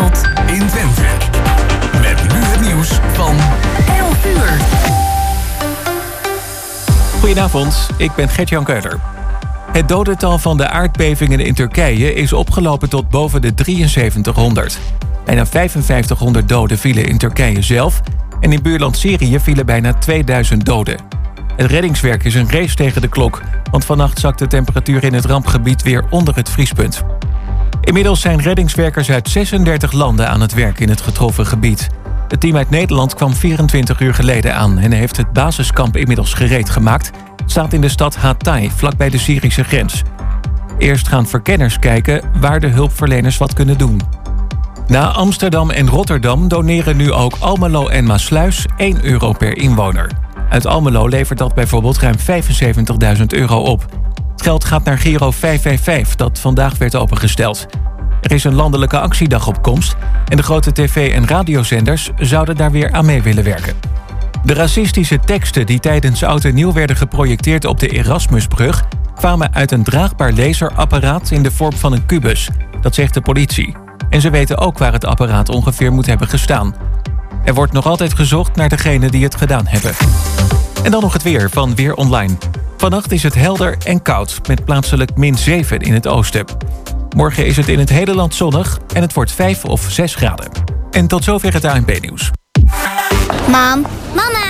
in Twente. Met nu het nieuws van 11 uur. Goedenavond, ik ben Gert-Jan Keuler. Het dodental van de aardbevingen in Turkije is opgelopen tot boven de 7300. Bijna 5500 doden vielen in Turkije zelf... en in buurland Syrië vielen bijna 2000 doden. Het reddingswerk is een race tegen de klok... want vannacht zakt de temperatuur in het rampgebied weer onder het vriespunt. Inmiddels zijn reddingswerkers uit 36 landen aan het werk in het getroffen gebied. Het team uit Nederland kwam 24 uur geleden aan... en heeft het basiskamp inmiddels gereed gemaakt. Het staat in de stad Hatay, vlakbij de Syrische grens. Eerst gaan verkenners kijken waar de hulpverleners wat kunnen doen. Na Amsterdam en Rotterdam doneren nu ook Almelo en Maasluis 1 euro per inwoner. Uit Almelo levert dat bijvoorbeeld ruim 75.000 euro op. Het geld gaat naar Giro 555, dat vandaag werd opengesteld. Er is een landelijke actiedag op komst... en de grote tv- en radiozenders zouden daar weer aan mee willen werken. De racistische teksten die tijdens Oud en Nieuw werden geprojecteerd op de Erasmusbrug... kwamen uit een draagbaar laserapparaat in de vorm van een kubus. Dat zegt de politie. En ze weten ook waar het apparaat ongeveer moet hebben gestaan. Er wordt nog altijd gezocht naar degenen die het gedaan hebben. En dan nog het weer van Weer Online. Vannacht is het helder en koud, met plaatselijk min 7 in het oosten. Morgen is het in het hele land zonnig en het wordt 5 of 6 graden. En tot zover het ANP-nieuws. Mam, mama,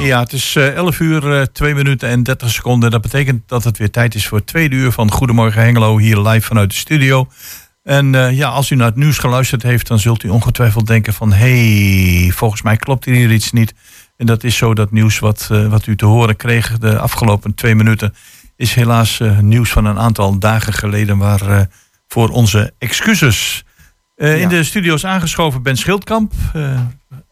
Ja, het is eh, 11 uur, eh, 2 minuten en 30 seconden. Dat betekent dat het weer tijd is voor het tweede uur van Goedemorgen Hengelo, hier live vanuit de studio. En eh, ja, als u naar het nieuws geluisterd heeft, dan zult u ongetwijfeld denken van... hé, hey, volgens mij klopt hier iets niet. En dat is zo, dat nieuws wat, eh, wat u te horen kreeg de afgelopen twee minuten... is helaas eh, nieuws van een aantal dagen geleden, waar eh, voor onze excuses... Eh, In de studio is aangeschoven Ben Schildkamp.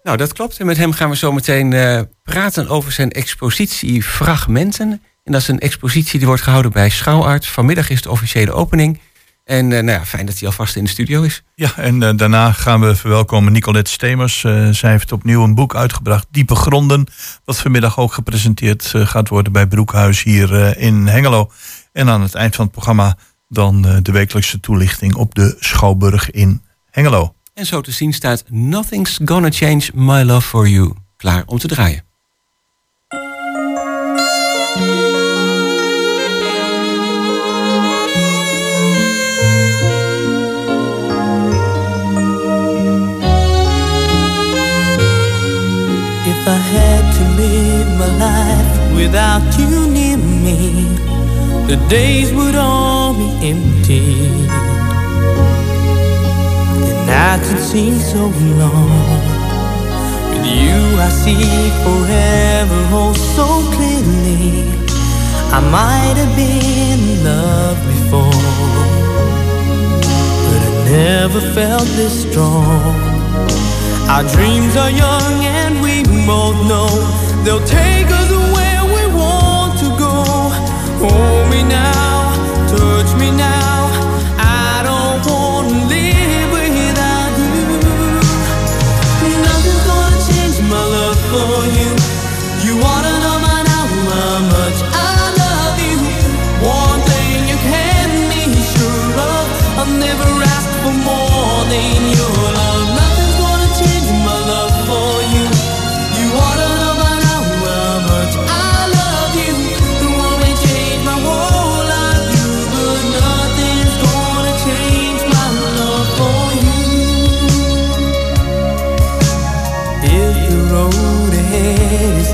Nou, dat klopt. En met hem gaan we zo meteen eh, praten over zijn expositie Fragmenten. En dat is een expositie die wordt gehouden bij Schouwart. Vanmiddag is de officiële opening. En eh, nou ja, fijn dat hij alvast in de studio is. Ja, en eh, daarna gaan we verwelkomen Nicolette Stemers. Zij heeft opnieuw een boek uitgebracht, Diepe Gronden. Wat vanmiddag ook gepresenteerd gaat worden bij Broekhuis hier in Hengelo. En aan het eind van het programma dan de wekelijkse toelichting op de Schouwburg in Hengelo. En zo te zien staat Nothing's Gonna Change My Love For You. Klaar om te draaien. If I had to live my life without you near me, the days would all nights would seem so long. With you, I see forever oh so clearly. I might have been in love before, but I never felt this strong. Our dreams are young and we both know they'll take us where we want to go. Hold me now, touch me now.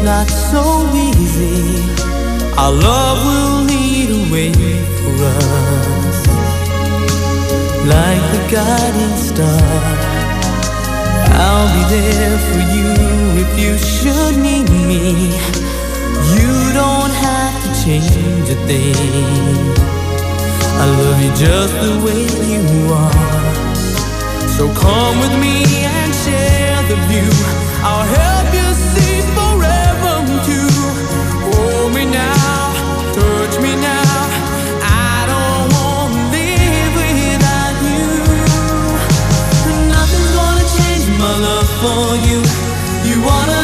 Not so easy, our love will lead a way for us. like the guiding star. I'll be there for you if you should need me. You don't have to change a thing. I love you just the way you are. So come with me and share the view. I'll help wanna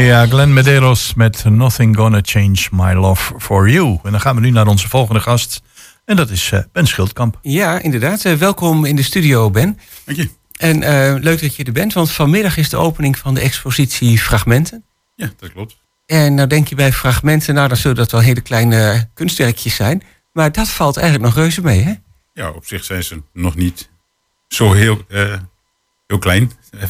Ja, Glenn Medeiros met Nothing Gonna Change My Love For You. En dan gaan we nu naar onze volgende gast. En dat is eh, Ben Schildkamp. Ja, inderdaad. Eh, welkom in de studio, Ben. Dank je. En eh, leuk dat je er bent, want vanmiddag is de opening van de expositie Fragmenten. Ja, dat klopt. En nou denk je bij fragmenten, nou dan zullen dat wel hele kleine kunstwerkjes zijn. Maar dat valt eigenlijk nog reuze mee, hè? Ja, op zich zijn ze nog niet zo heel, heel klein. Eh,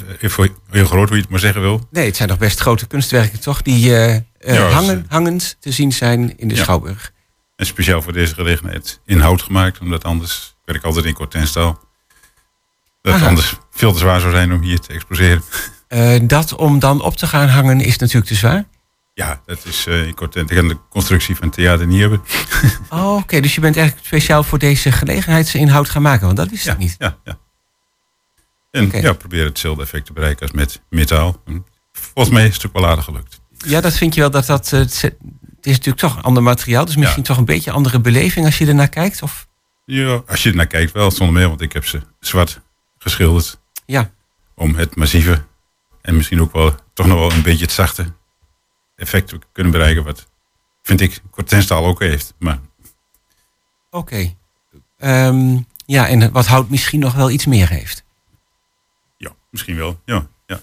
Heel, groot, hoe je het maar zeggen wil. Nee, het zijn nog best grote kunstwerken, toch? Die eh, eh, Ja, hangen, ze- hangend te zien zijn in de Ja. Schouwburg. En speciaal voor deze gelegenheid in hout gemaakt. Omdat anders, ik werk altijd in cortenstaal. Dat het anders veel te zwaar zou zijn om hier te exposeren. Eh, dat om dan op te gaan hangen is natuurlijk te zwaar. Ja, dat is eh, in cortent. Ik kan de constructie van het theater niet hebben. Oh, Oké, dus je bent eigenlijk speciaal voor deze gelegenheidsinhoud gaan maken, want dat wist Ja, ik niet. ja, ja. En ja, probeer hetzelfde effect te bereiken als met metaal. En Volgens mij is het ook wel aardig gelukt. Ja, dat vind je wel dat dat. eh, het is natuurlijk toch een ander materiaal, dus misschien Ja. toch een beetje andere beleving als je ernaar kijkt. Of Ja, als je er naar kijkt wel, zonder meer. Want ik heb ze zwart geschilderd. ja, om het massieve en misschien ook wel toch nog wel een beetje het zachte effect te kunnen bereiken. Wat vind ik cortenstaal ook heeft. Maar oké. Ehm, ja, en wat hout misschien nog wel iets meer heeft. Misschien wel. Ja, ja.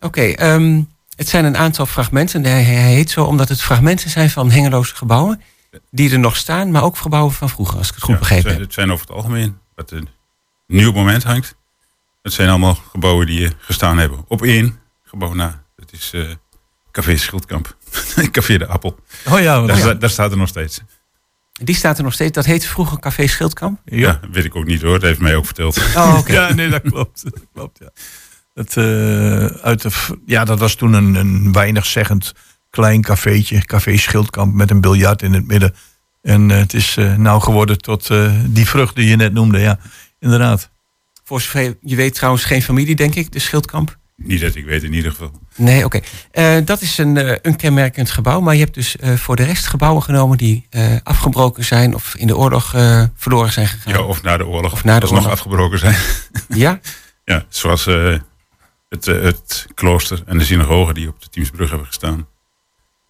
Oké, ehm, het zijn een aantal fragmenten. Hij, hij heet zo omdat het fragmenten zijn van hengeloze gebouwen. Die er nog staan, maar ook gebouwen van vroeger, als ik het goed Ja, het, begrepen zijn, heb. het zijn over het algemeen wat een nieuw moment hangt. Het zijn allemaal gebouwen die eh, gestaan hebben op één gebouw na. Dat is eh, Café Schildkamp. Café de Appel. Oh ja, Daar, ja. daar staat er nog steeds. Die staat er nog steeds. Dat heette vroeger Café Schildkamp. Ja. weet ik ook niet hoor. Dat heeft mij ook verteld. Oh, oké. Ja, nee, dat klopt. Dat klopt ja. Het, eh, uit de, ja, dat was toen een, een weinig zeggend klein cafeetje. Café Schildkamp met een biljart in het midden. En eh, het is eh, nou geworden tot eh, die vrucht die je net noemde. Ja, inderdaad. Voor zover je weet trouwens geen familie, denk ik, de Schildkamp. Niet dat ik weet in ieder geval. Nee, oké. Eh, dat is een, eh, een kenmerkend gebouw. Maar je hebt dus eh, voor de rest gebouwen genomen die afgebroken zijn of in de oorlog verloren zijn gegaan. Ja, of na de oorlog. Of na de oorlog. afgebroken zijn. Ja? Ja, zoals het, het klooster en de synagoge die op de Teamsbrug hebben gestaan.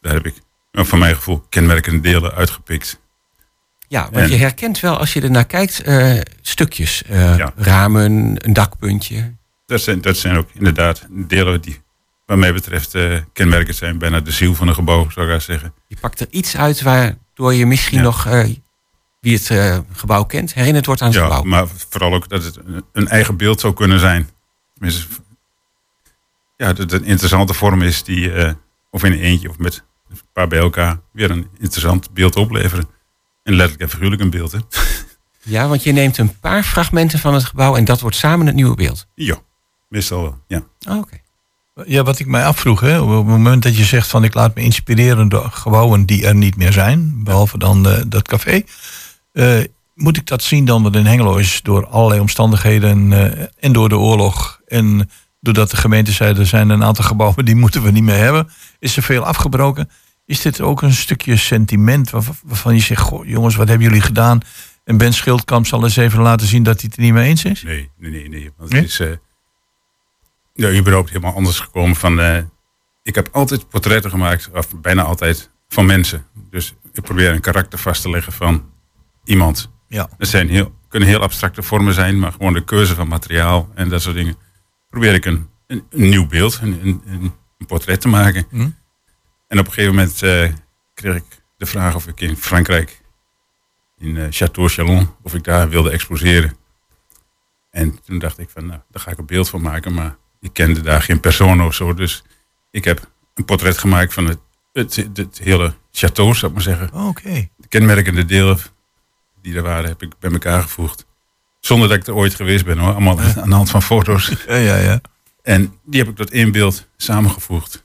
Daar heb ik, van mijn gevoel, kenmerkende delen uitgepikt. Ja, want En- je herkent wel als je er naar kijkt stukjes. Ja. Ramen, een dakpuntje. Dat zijn, dat zijn ook inderdaad delen die, wat mij betreft, eh, kenmerkend zijn. Bijna de ziel van een gebouw, zou ik zeggen. Je pakt er iets uit waardoor je misschien Ja. nog eh, wie het eh, gebouw kent, herinnerd wordt aan het Ja, gebouw. maar vooral ook dat het een- eigen beeld zou kunnen zijn. Tenminste, ja, dat het een interessante vorm is die, of in een eentje of met een paar bij elkaar, weer een interessant beeld opleveren. En letterlijk en figuurlijk een beeld, hè? Ja, want je neemt een paar fragmenten van het gebouw en dat wordt samen het nieuwe beeld. Ja, meestal wel, ja. Oh, Oké. Ja, wat ik mij afvroeg, hè, op het moment dat je zegt van ik laat me inspireren door gebouwen die er niet meer zijn, behalve dan eh, dat café. eh, moet ik dat zien dan, wat in Hengelo is door allerlei omstandigheden eh, en door de oorlog en doordat de gemeente zei er zijn een aantal gebouwen die moeten we niet meer hebben, is er veel afgebroken. Is dit ook een stukje sentiment waarvan, je zegt, goh, jongens, wat hebben jullie gedaan? En Ben Schildkamp zal eens even laten zien dat hij het er niet mee eens is? Nee, nee, nee. nee want Nee? het is ja, überhaupt helemaal anders gekomen. Van, eh, ik heb altijd portretten gemaakt, of bijna altijd, van mensen. Dus ik probeer een karakter vast te leggen van iemand. Ja. Dat zijn heel, kunnen heel abstracte vormen zijn, maar gewoon de keuze van materiaal en dat soort dingen. Probeer ik een, een, een nieuw beeld, een, een, portret te maken. Hm. En op een gegeven moment eh, kreeg ik de vraag of ik in Frankrijk, in eh, Château Chalon, of ik daar wilde exposeren. En toen dacht ik van, nou, daar ga ik een beeld van maken, maar ik kende daar geen persoon of zo. Dus ik heb een portret gemaakt van het, het, het, hele château, zou ik maar zeggen. Oké. De kenmerkende delen die er waren, heb ik bij elkaar gevoegd. Zonder dat ik er ooit geweest ben hoor, allemaal aan de hand van foto's. Ja, ja, ja. En die heb ik tot één beeld samengevoegd.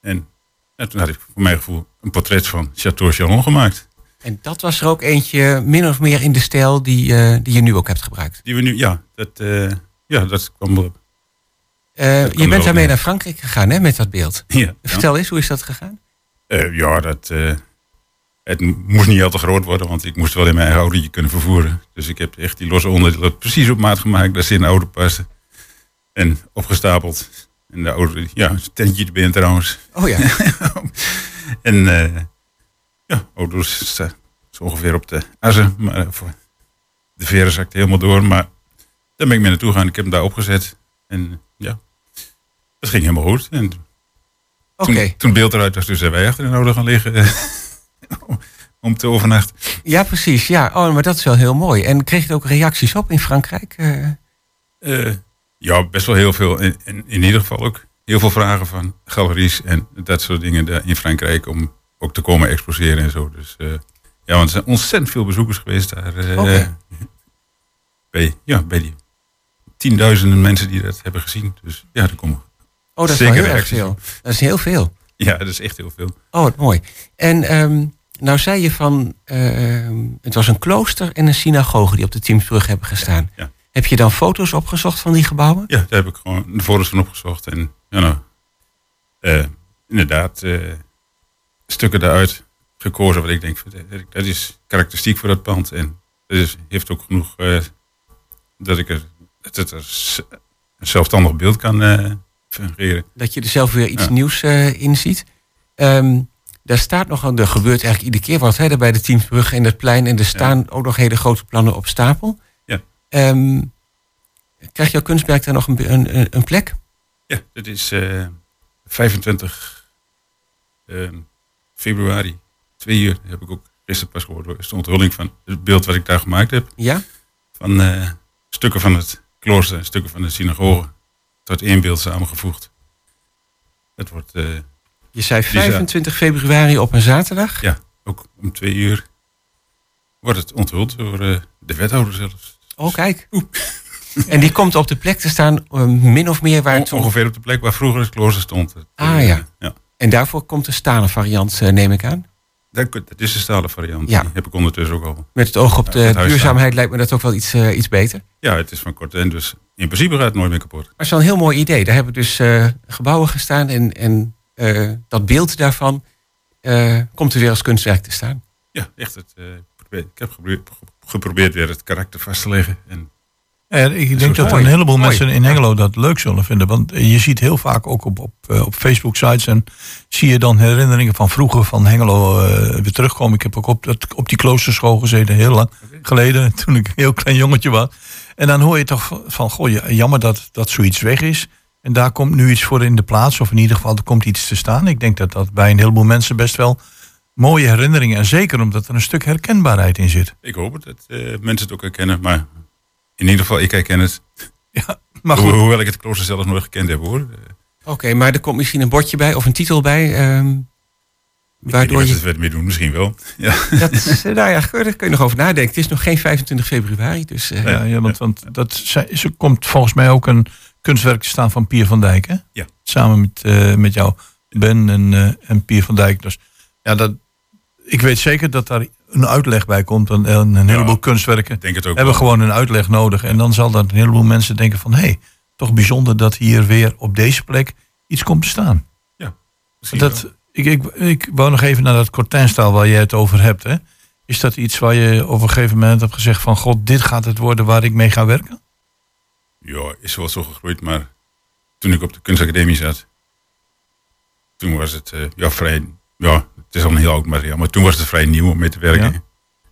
En, en toen had ik voor mijn gevoel een portret van Chateau Chalon gemaakt. En dat was er ook eentje min of meer in de stijl die, eh, die je nu ook hebt gebruikt. Die we nu, ja, dat, eh, ja, dat kwam wel. Eh, je bent daarmee naar Frankrijk gegaan hè, met dat beeld. Ja, Vertel eens, hoe is dat gegaan? Eh, ja, dat, eh, het moest niet al te groot worden, want ik moest wel in mijn eigen autootje kunnen vervoeren. Dus ik heb echt die losse onderdelen precies op maat gemaakt, dat ze in de auto passen. En opgestapeld. En de auto, ja, een tentje erbij trouwens. Oh ja. en ja, auto staat zo ongeveer op de assen. Maar voor de veren zakt helemaal door. Maar daar ben ik mee naartoe gegaan. Ik heb hem daar opgezet. En ja, dat ging helemaal goed. En toen, toen beeld eruit was, dus zijn wij achter in de auto gaan liggen. eh, om te overnachten. Ja, precies. Ja, oh, maar dat is wel heel mooi. En kreeg je ook reacties op in Frankrijk? Eh, Eh, ja, best wel heel veel. En, en in ieder geval ook heel veel vragen van galeries en dat soort dingen in Frankrijk om ook te komen exposeren en zo. Dus ja, want er zijn ontzettend veel bezoekers geweest daar. Oké. bij, ja, bij die tienduizenden mensen die dat hebben gezien. Dus ja, er komen oh, dat is zeker wel heel erg veel. Dat is heel veel. Ja, dat is echt heel veel. Oh, wat mooi. En ehm, nou zei je van, ehm, het was een klooster en een synagoge die op de Teamsbrug hebben gestaan. Ja. Heb je dan foto's opgezocht van die gebouwen? Ja, daar heb ik gewoon de foto's van opgezocht. En ja, nou, eh, inderdaad, eh, stukken daaruit gekozen wat ik denk, eh, dat is karakteristiek voor dat pand. En dat is, heeft ook genoeg dat ik er, dat het als een zelfstandig beeld kan Dat je er zelf weer iets Ja. nieuws eh, in ziet. Ehm, daar staat nog, er gebeurt eigenlijk iedere keer wat hè, bij de Teamsbrug en het plein. En er staan ook nog hele grote plannen op stapel. Ja. Ehm, krijgt jouw kunstwerk daar nog een, een, plek? Ja, dat is eh 25 eh, februari, twee uur, heb ik ook gisteren pas gehoord, is de onthulling van het beeld wat ik daar gemaakt heb. Ja? Van eh, stukken van het klooster en stukken van de synagoge tot één beeld samengevoegd. Het wordt, eh, Je zei Die za- 25 februari op een zaterdag. ja, ook om twee uur wordt het onthuld door eh, de wethouder zelfs. Oh, kijk. En die komt op de plek te staan, eh, min of meer waar het... On- ongeveer op de plek waar vroeger het klooster stond. Het, Ah, ja. ja. En daarvoor komt de stalen variant, neem ik aan. Dat, is de stalen variant. Ja. Die heb ik ondertussen ook al. Met het oog op de duurzaamheid lijkt me dat ook wel iets, eh, iets beter. Ja, het is van korte en dus in principe gaat het nooit meer kapot. Maar het is wel een heel mooi idee. Daar hebben dus eh, gebouwen gestaan en, en eh, dat beeld daarvan komt er weer als kunstwerk te staan. Ja, echt. Het, ik heb geprobeerd, geprobeerd weer het karakter vast te leggen. En Ja, ik denk dat mooi. een heleboel Mooi. mensen in Hengelo dat leuk zullen vinden. Want je ziet heel vaak ook op, op, eh, op Facebook-sites en zie je dan herinneringen van vroeger van Hengelo eh, weer terugkomen. Ik heb ook op, dat, op die kloosterschool gezeten, heel lang geleden, toen ik een heel klein jongetje was. En dan hoor je toch van, goh, ja, jammer dat, dat zoiets weg is. En daar komt nu iets voor in de plaats, of in ieder geval er komt iets te staan. Ik denk dat dat bij een heleboel mensen best wel mooie herinneringen. En zeker omdat er een stuk herkenbaarheid in zit. Ik hoop het, dat eh, mensen het ook herkennen. Maar in ieder geval, ik herken het. Ja, maar Ho- goed. hoewel ik het klooster zelf nooit gekend heb hoor. Oké, maar er komt misschien een bordje bij of een titel bij. ehm, ik weet waardoor niet je... ze het mee doen, misschien wel. Ja. Dat, is, eh, nou ja, daar kun je nog over nadenken. Het is nog geen 25 februari, dus... eh, Ja, ja, want, want dat zij- ze komt volgens mij ook een kunstwerk te staan van Pier van Dijk. Hè? Ja. Samen met, eh, met jou, Ben en, eh, en Pier van Dijk. Dus ja, dat, ik weet zeker dat daar een uitleg bij komt. En een, een heleboel kunstwerken denk het ook hebben wel. gewoon een uitleg nodig. En dan zal dat een heleboel mensen denken van... hé, hey, toch bijzonder dat hier weer op deze plek iets komt te staan. Misschien wel. Dat, ik, ik, ik wou nog even naar dat kortijnstaal waar jij het over hebt. Hè? Is dat iets waar je op een gegeven moment hebt gezegd van... god, dit gaat het worden waar ik mee ga werken? Ja, is wel zo gegroeid, maar toen ik op de kunstacademie zat, toen was het eh, ja, vrij, ja, het is al een heel oud materiaal, maar toen was het vrij nieuw om mee te werken. Ja.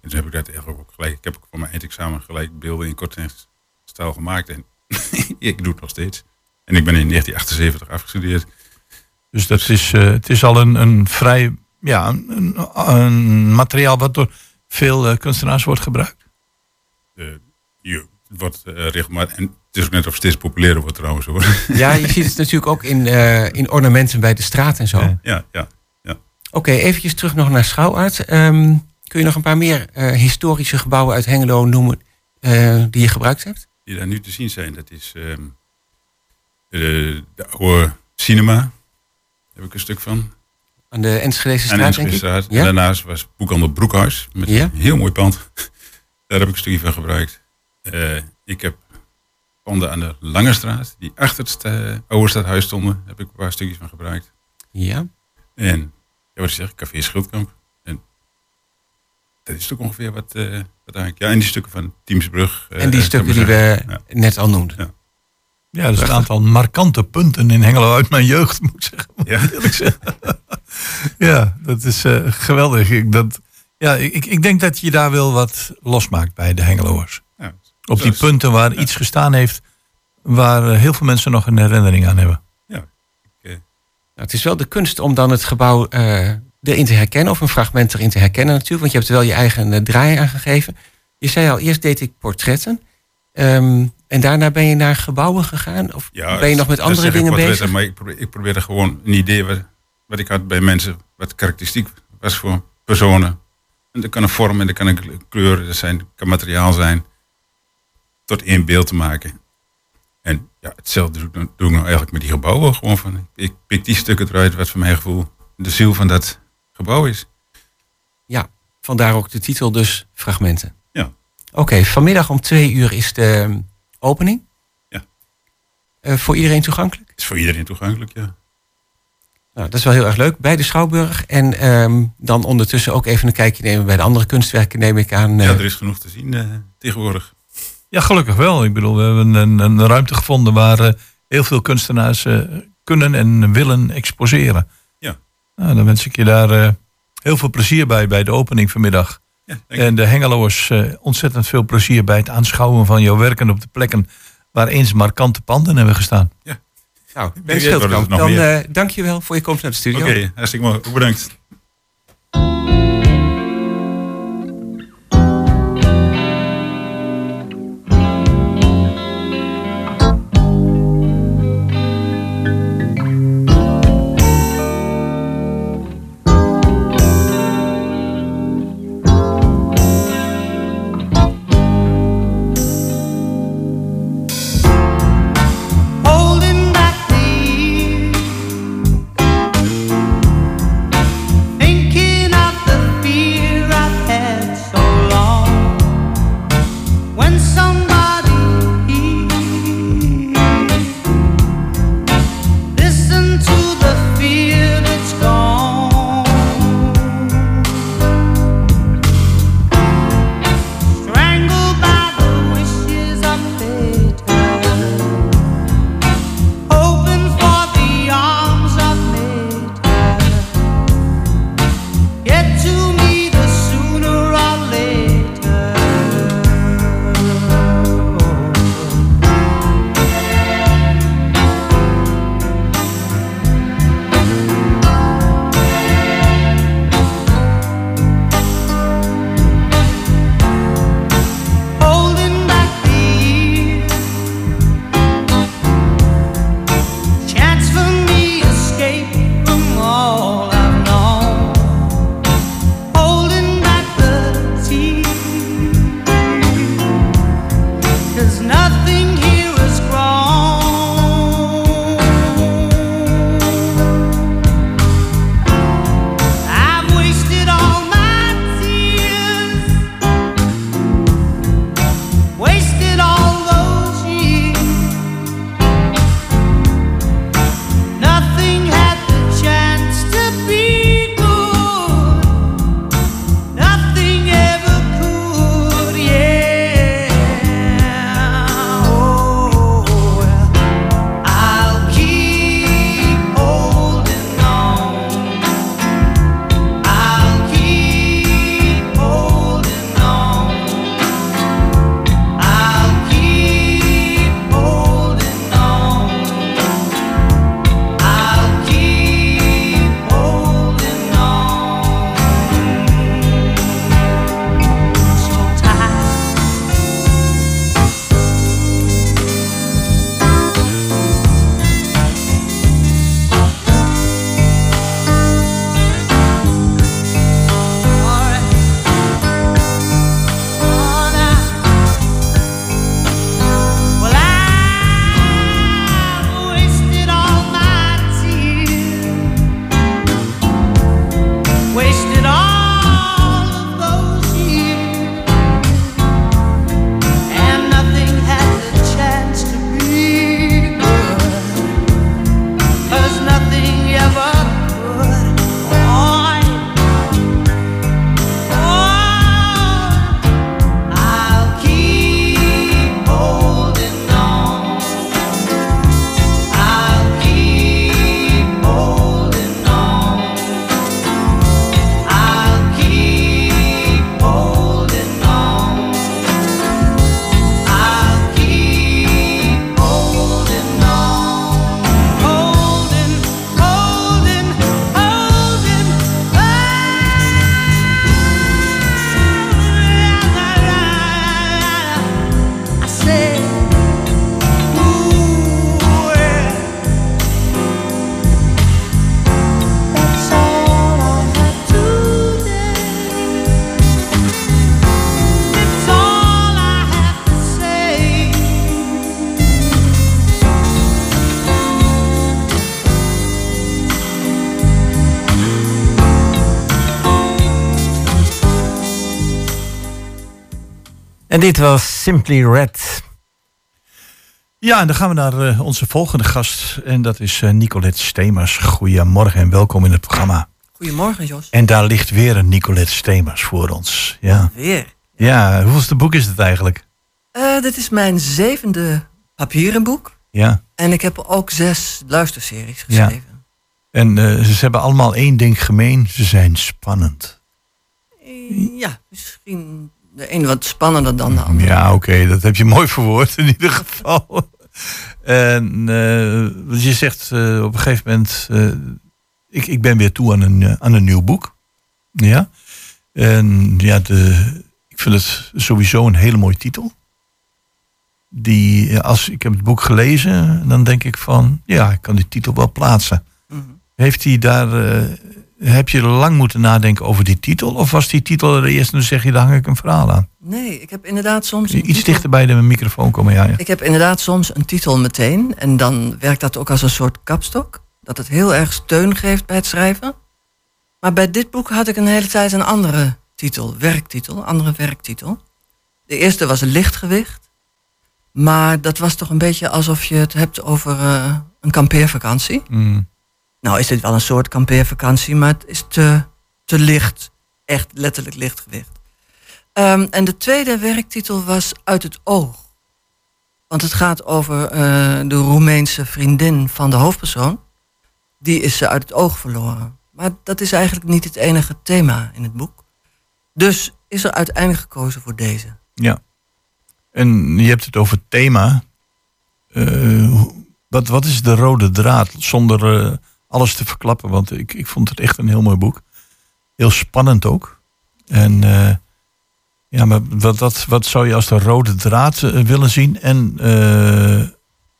En toen heb ik dat eigenlijk ook gelijk, ik heb ook voor mijn eindexamen gelijk beelden in kortstijl gemaakt en ik doe het nog steeds. En ik ben in 1978 afgestudeerd. Dus dat is, eh, het is al een, een vrij... Ja, een, een, een materiaal wat door veel eh, kunstenaars wordt gebruikt. Eh, je, het wordt eh, regelmatig, en het is ook net of steeds populairder wordt trouwens hoor. Ja, je ziet het natuurlijk ook in, eh, in ornamenten bij de straat en zo. Ja. ja, ja, ja. Oké, eventjes terug nog naar Schouwart. Ehm, kun je nog een paar meer eh, historische gebouwen uit Hengelo noemen eh, die je gebruikt hebt? Die daar nu te zien zijn, dat is ehm, de, de oude cinema, daar heb ik een stuk van. Aan de Enschedeze Aan de straat, denk ik? Enschede-straat. En Ja? daarnaast was Boekhandel Broekhuis. Met Ja? een heel mooi pand. Daar heb ik een stukje van gebruikt. Eh, ik heb panden aan de Lange Straat. Die achter het oude stadhuis stonden. Heb ik een paar stukjes van gebruikt. Ja. En, ja, wat zeg ik, Café Schildkamp. En dat is ook ongeveer wat, eh, wat eigenlijk... Ja, en die stukken van Teamsbrug. eh, En die stukken die we. Ja. net al noemden. Ja. Ja, er zijn een aantal markante punten in Hengelo uit mijn jeugd, moet ik zeggen. Moet Ja. ik eerlijk zeggen. ja, dat is eh, geweldig. Ik, dat, ja, ik, ik denk dat je daar wel wat losmaakt bij de Hengeloers. Ja, Op die is- punten waar ja. iets gestaan heeft, waar heel veel mensen nog een herinnering aan hebben. Nou, het is wel de kunst om dan het gebouw eh, erin te herkennen, of een fragment erin te herkennen natuurlijk, want je hebt wel je eigen eh, draai aan gegeven. Je zei al, eerst deed ik portretten. Ehm, en daarna ben je naar gebouwen gegaan? Of Ja, ben je nog met dat andere dingen bezig? Maar ik, probeer, ik probeerde gewoon een idee wat, wat ik had bij mensen, wat karakteristiek was voor personen. En dat kan een vorm en dat kan een kleur dat zijn, kan materiaal zijn. Tot één beeld te maken. En ja, hetzelfde doe, ik nou eigenlijk met die gebouwen. Gewoon van, ik pik die stukken eruit wat voor mijn gevoel de ziel van dat gebouw is. Ja, vandaar ook de titel dus Fragmenten. Ja. Oké, vanmiddag om twee uur is de ehm, opening. Ja. Eh, voor iedereen toegankelijk? Is voor iedereen toegankelijk, ja. Nou, dat is wel heel erg leuk. Bij de Schouwburg. En ehm, dan ondertussen ook even een kijkje nemen bij de andere kunstwerken, neem ik aan. eh. Ja, er is genoeg te zien eh, tegenwoordig. Ja, gelukkig wel. Ik bedoel, we hebben een, een ruimte gevonden waar eh, heel veel kunstenaars eh, kunnen en willen exposeren. Ja. Nou, dan wens ik je daar eh, heel veel plezier bij, bij de opening vanmiddag. Ja. En de Hengeloers eh, ontzettend veel plezier bij het aanschouwen van jouw werken op de plekken waar eens markante panden hebben gestaan. nou, weet Ben nog dan meer. eh dank je wel voor je komst naar de studio. Oké, hartstikke mooi. Bedankt. En dit was Simply Red. Ja, en dan gaan we naar eh, onze volgende gast. En dat is eh, Nicolette Stemers. Goedemorgen en welkom in het programma. Goedemorgen, Jos. En daar ligt weer een Nicolette Stemers voor ons. Ja, Weer. ja hoeveelste boek is het eigenlijk? Eh, dit is mijn zevende papieren boek. Ja, En ik heb ook zes luisterseries Ja. geschreven. en eh, ze hebben allemaal één ding gemeen. Ze zijn spannend. Ja, misschien de een wat spannender dan de ander. Ja, oké, dat heb je mooi verwoord in ieder geval. En eh, wat je zegt eh, op een gegeven moment, eh, ik, ik ben weer toe aan een, aan een nieuw boek. Ja. En ja, de, ik vind het sowieso een hele mooie titel. Die, als ik heb het boek gelezen, dan denk ik van, ja, ik kan die titel wel plaatsen. Heeft hij daar, heb je lang moeten nadenken over die titel? Of was die titel er eerst en dan zeg je, daar hang ik een verhaal aan? Nee, ik heb inderdaad soms... Iets titel- dichter bij de microfoon komen, ja. ja. Ik heb inderdaad soms een titel meteen. En dan werkt dat ook als een soort kapstok. Dat het heel erg steun geeft bij het schrijven. Maar bij dit boek had ik een hele tijd een andere titel. Werktitel, andere werktitel. De eerste was lichtgewicht. Maar dat was toch een beetje alsof je het hebt over eh, een kampeervakantie. Mm. Nou is dit wel een soort kampeervakantie, maar het is te, te licht. Echt letterlijk lichtgewicht. Ehm, en de tweede werktitel was Uit het oog. Want het gaat over eh, de Roemeense vriendin van de hoofdpersoon. Die is ze uit het oog verloren. Maar dat is eigenlijk niet het enige thema in het boek. Dus is er uiteindelijk gekozen voor deze. Ja. En je hebt het over thema. Eh, wat, wat is de rode draad? Zonder eh, alles te verklappen, want ik, ik vond het echt een heel mooi boek. Heel spannend ook. En eh, ja, maar wat, wat, wat zou je als de rode draad eh, willen zien? En eh,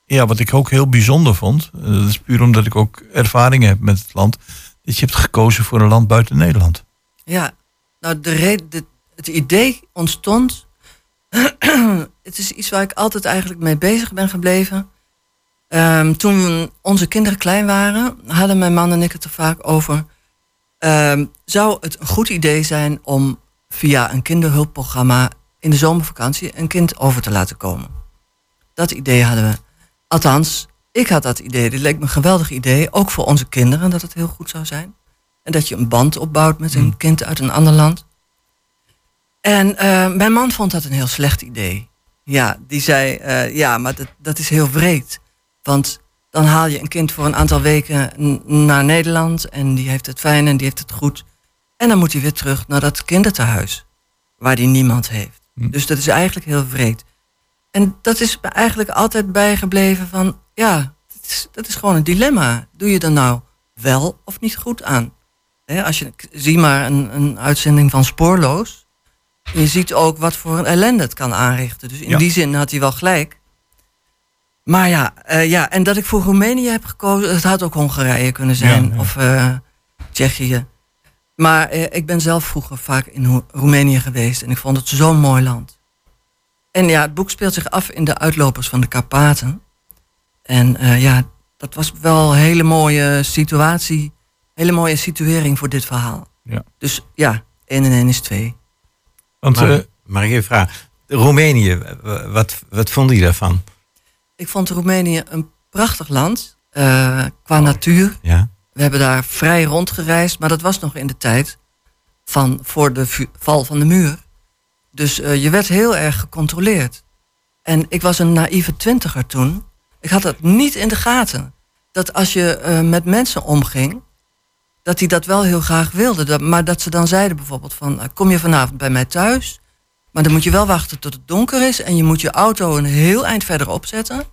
ja, wat ik ook heel bijzonder vond, dat is puur omdat ik ook ervaring heb met het land, dat je hebt gekozen voor een land buiten Nederland. Ja, nou, de de- het idee ontstond het is iets waar ik altijd eigenlijk mee bezig ben gebleven. Ehm, toen onze kinderen klein waren, hadden mijn man en ik het er vaak over. Ehm, zou het een goed idee zijn om via een kinderhulpprogramma in de zomervakantie een kind over te laten komen? Dat idee hadden we. Althans, ik had dat idee. Dit leek me een geweldig idee. Ook voor onze kinderen, dat het heel goed zou zijn. En dat je een band opbouwt met een kind uit een ander land. En eh, mijn man vond dat een heel slecht idee. Ja, die zei, eh, ja, maar dat, dat is heel wreed. Want dan haal je een kind voor een aantal weken naar Nederland... en die heeft het fijn en die heeft het goed. En dan moet hij weer terug naar dat kinderthuis... waar die niemand heeft. Dus dat is eigenlijk heel wreed. En dat is me eigenlijk altijd bijgebleven van... ja, dat is, dat is gewoon een dilemma. Doe je er nou wel of niet goed aan? Als je, zie maar een, een uitzending van Spoorloos... Je ziet ook wat voor een ellende het kan aanrichten. Dus in Ja. die zin had hij wel gelijk. Maar ja, eh, ja, en dat ik voor Roemenië heb gekozen, het had ook Hongarije kunnen zijn. Ja, ja. Of eh, Tsjechië. Maar eh, ik ben zelf vroeger vaak in Ho- Roemenië geweest en ik vond het zo'n mooi land. En ja, het boek speelt zich af in de uitlopers van de Karpaten. En eh, ja, dat was wel een hele mooie situatie, hele mooie situering voor dit verhaal. Ja. Dus ja, 1 en 1 is 2. Want, maar, eh, mag ik even vragen? Roemenië, wat, wat vond je daarvan? Ik vond Roemenië een prachtig land eh, qua natuur. Ja. We hebben daar vrij rondgereisd, maar dat was nog in de tijd van voor de vu- val van de muur. Dus eh, je werd heel erg gecontroleerd. En ik was een naïeve twintiger toen. Ik had dat niet in de gaten. Dat als je eh, met mensen omging, dat die dat wel heel graag wilden. Dat, maar dat ze dan zeiden bijvoorbeeld van, kom je vanavond bij mij thuis? Maar dan moet je wel wachten tot het donker is en je moet je auto een heel eind verder opzetten.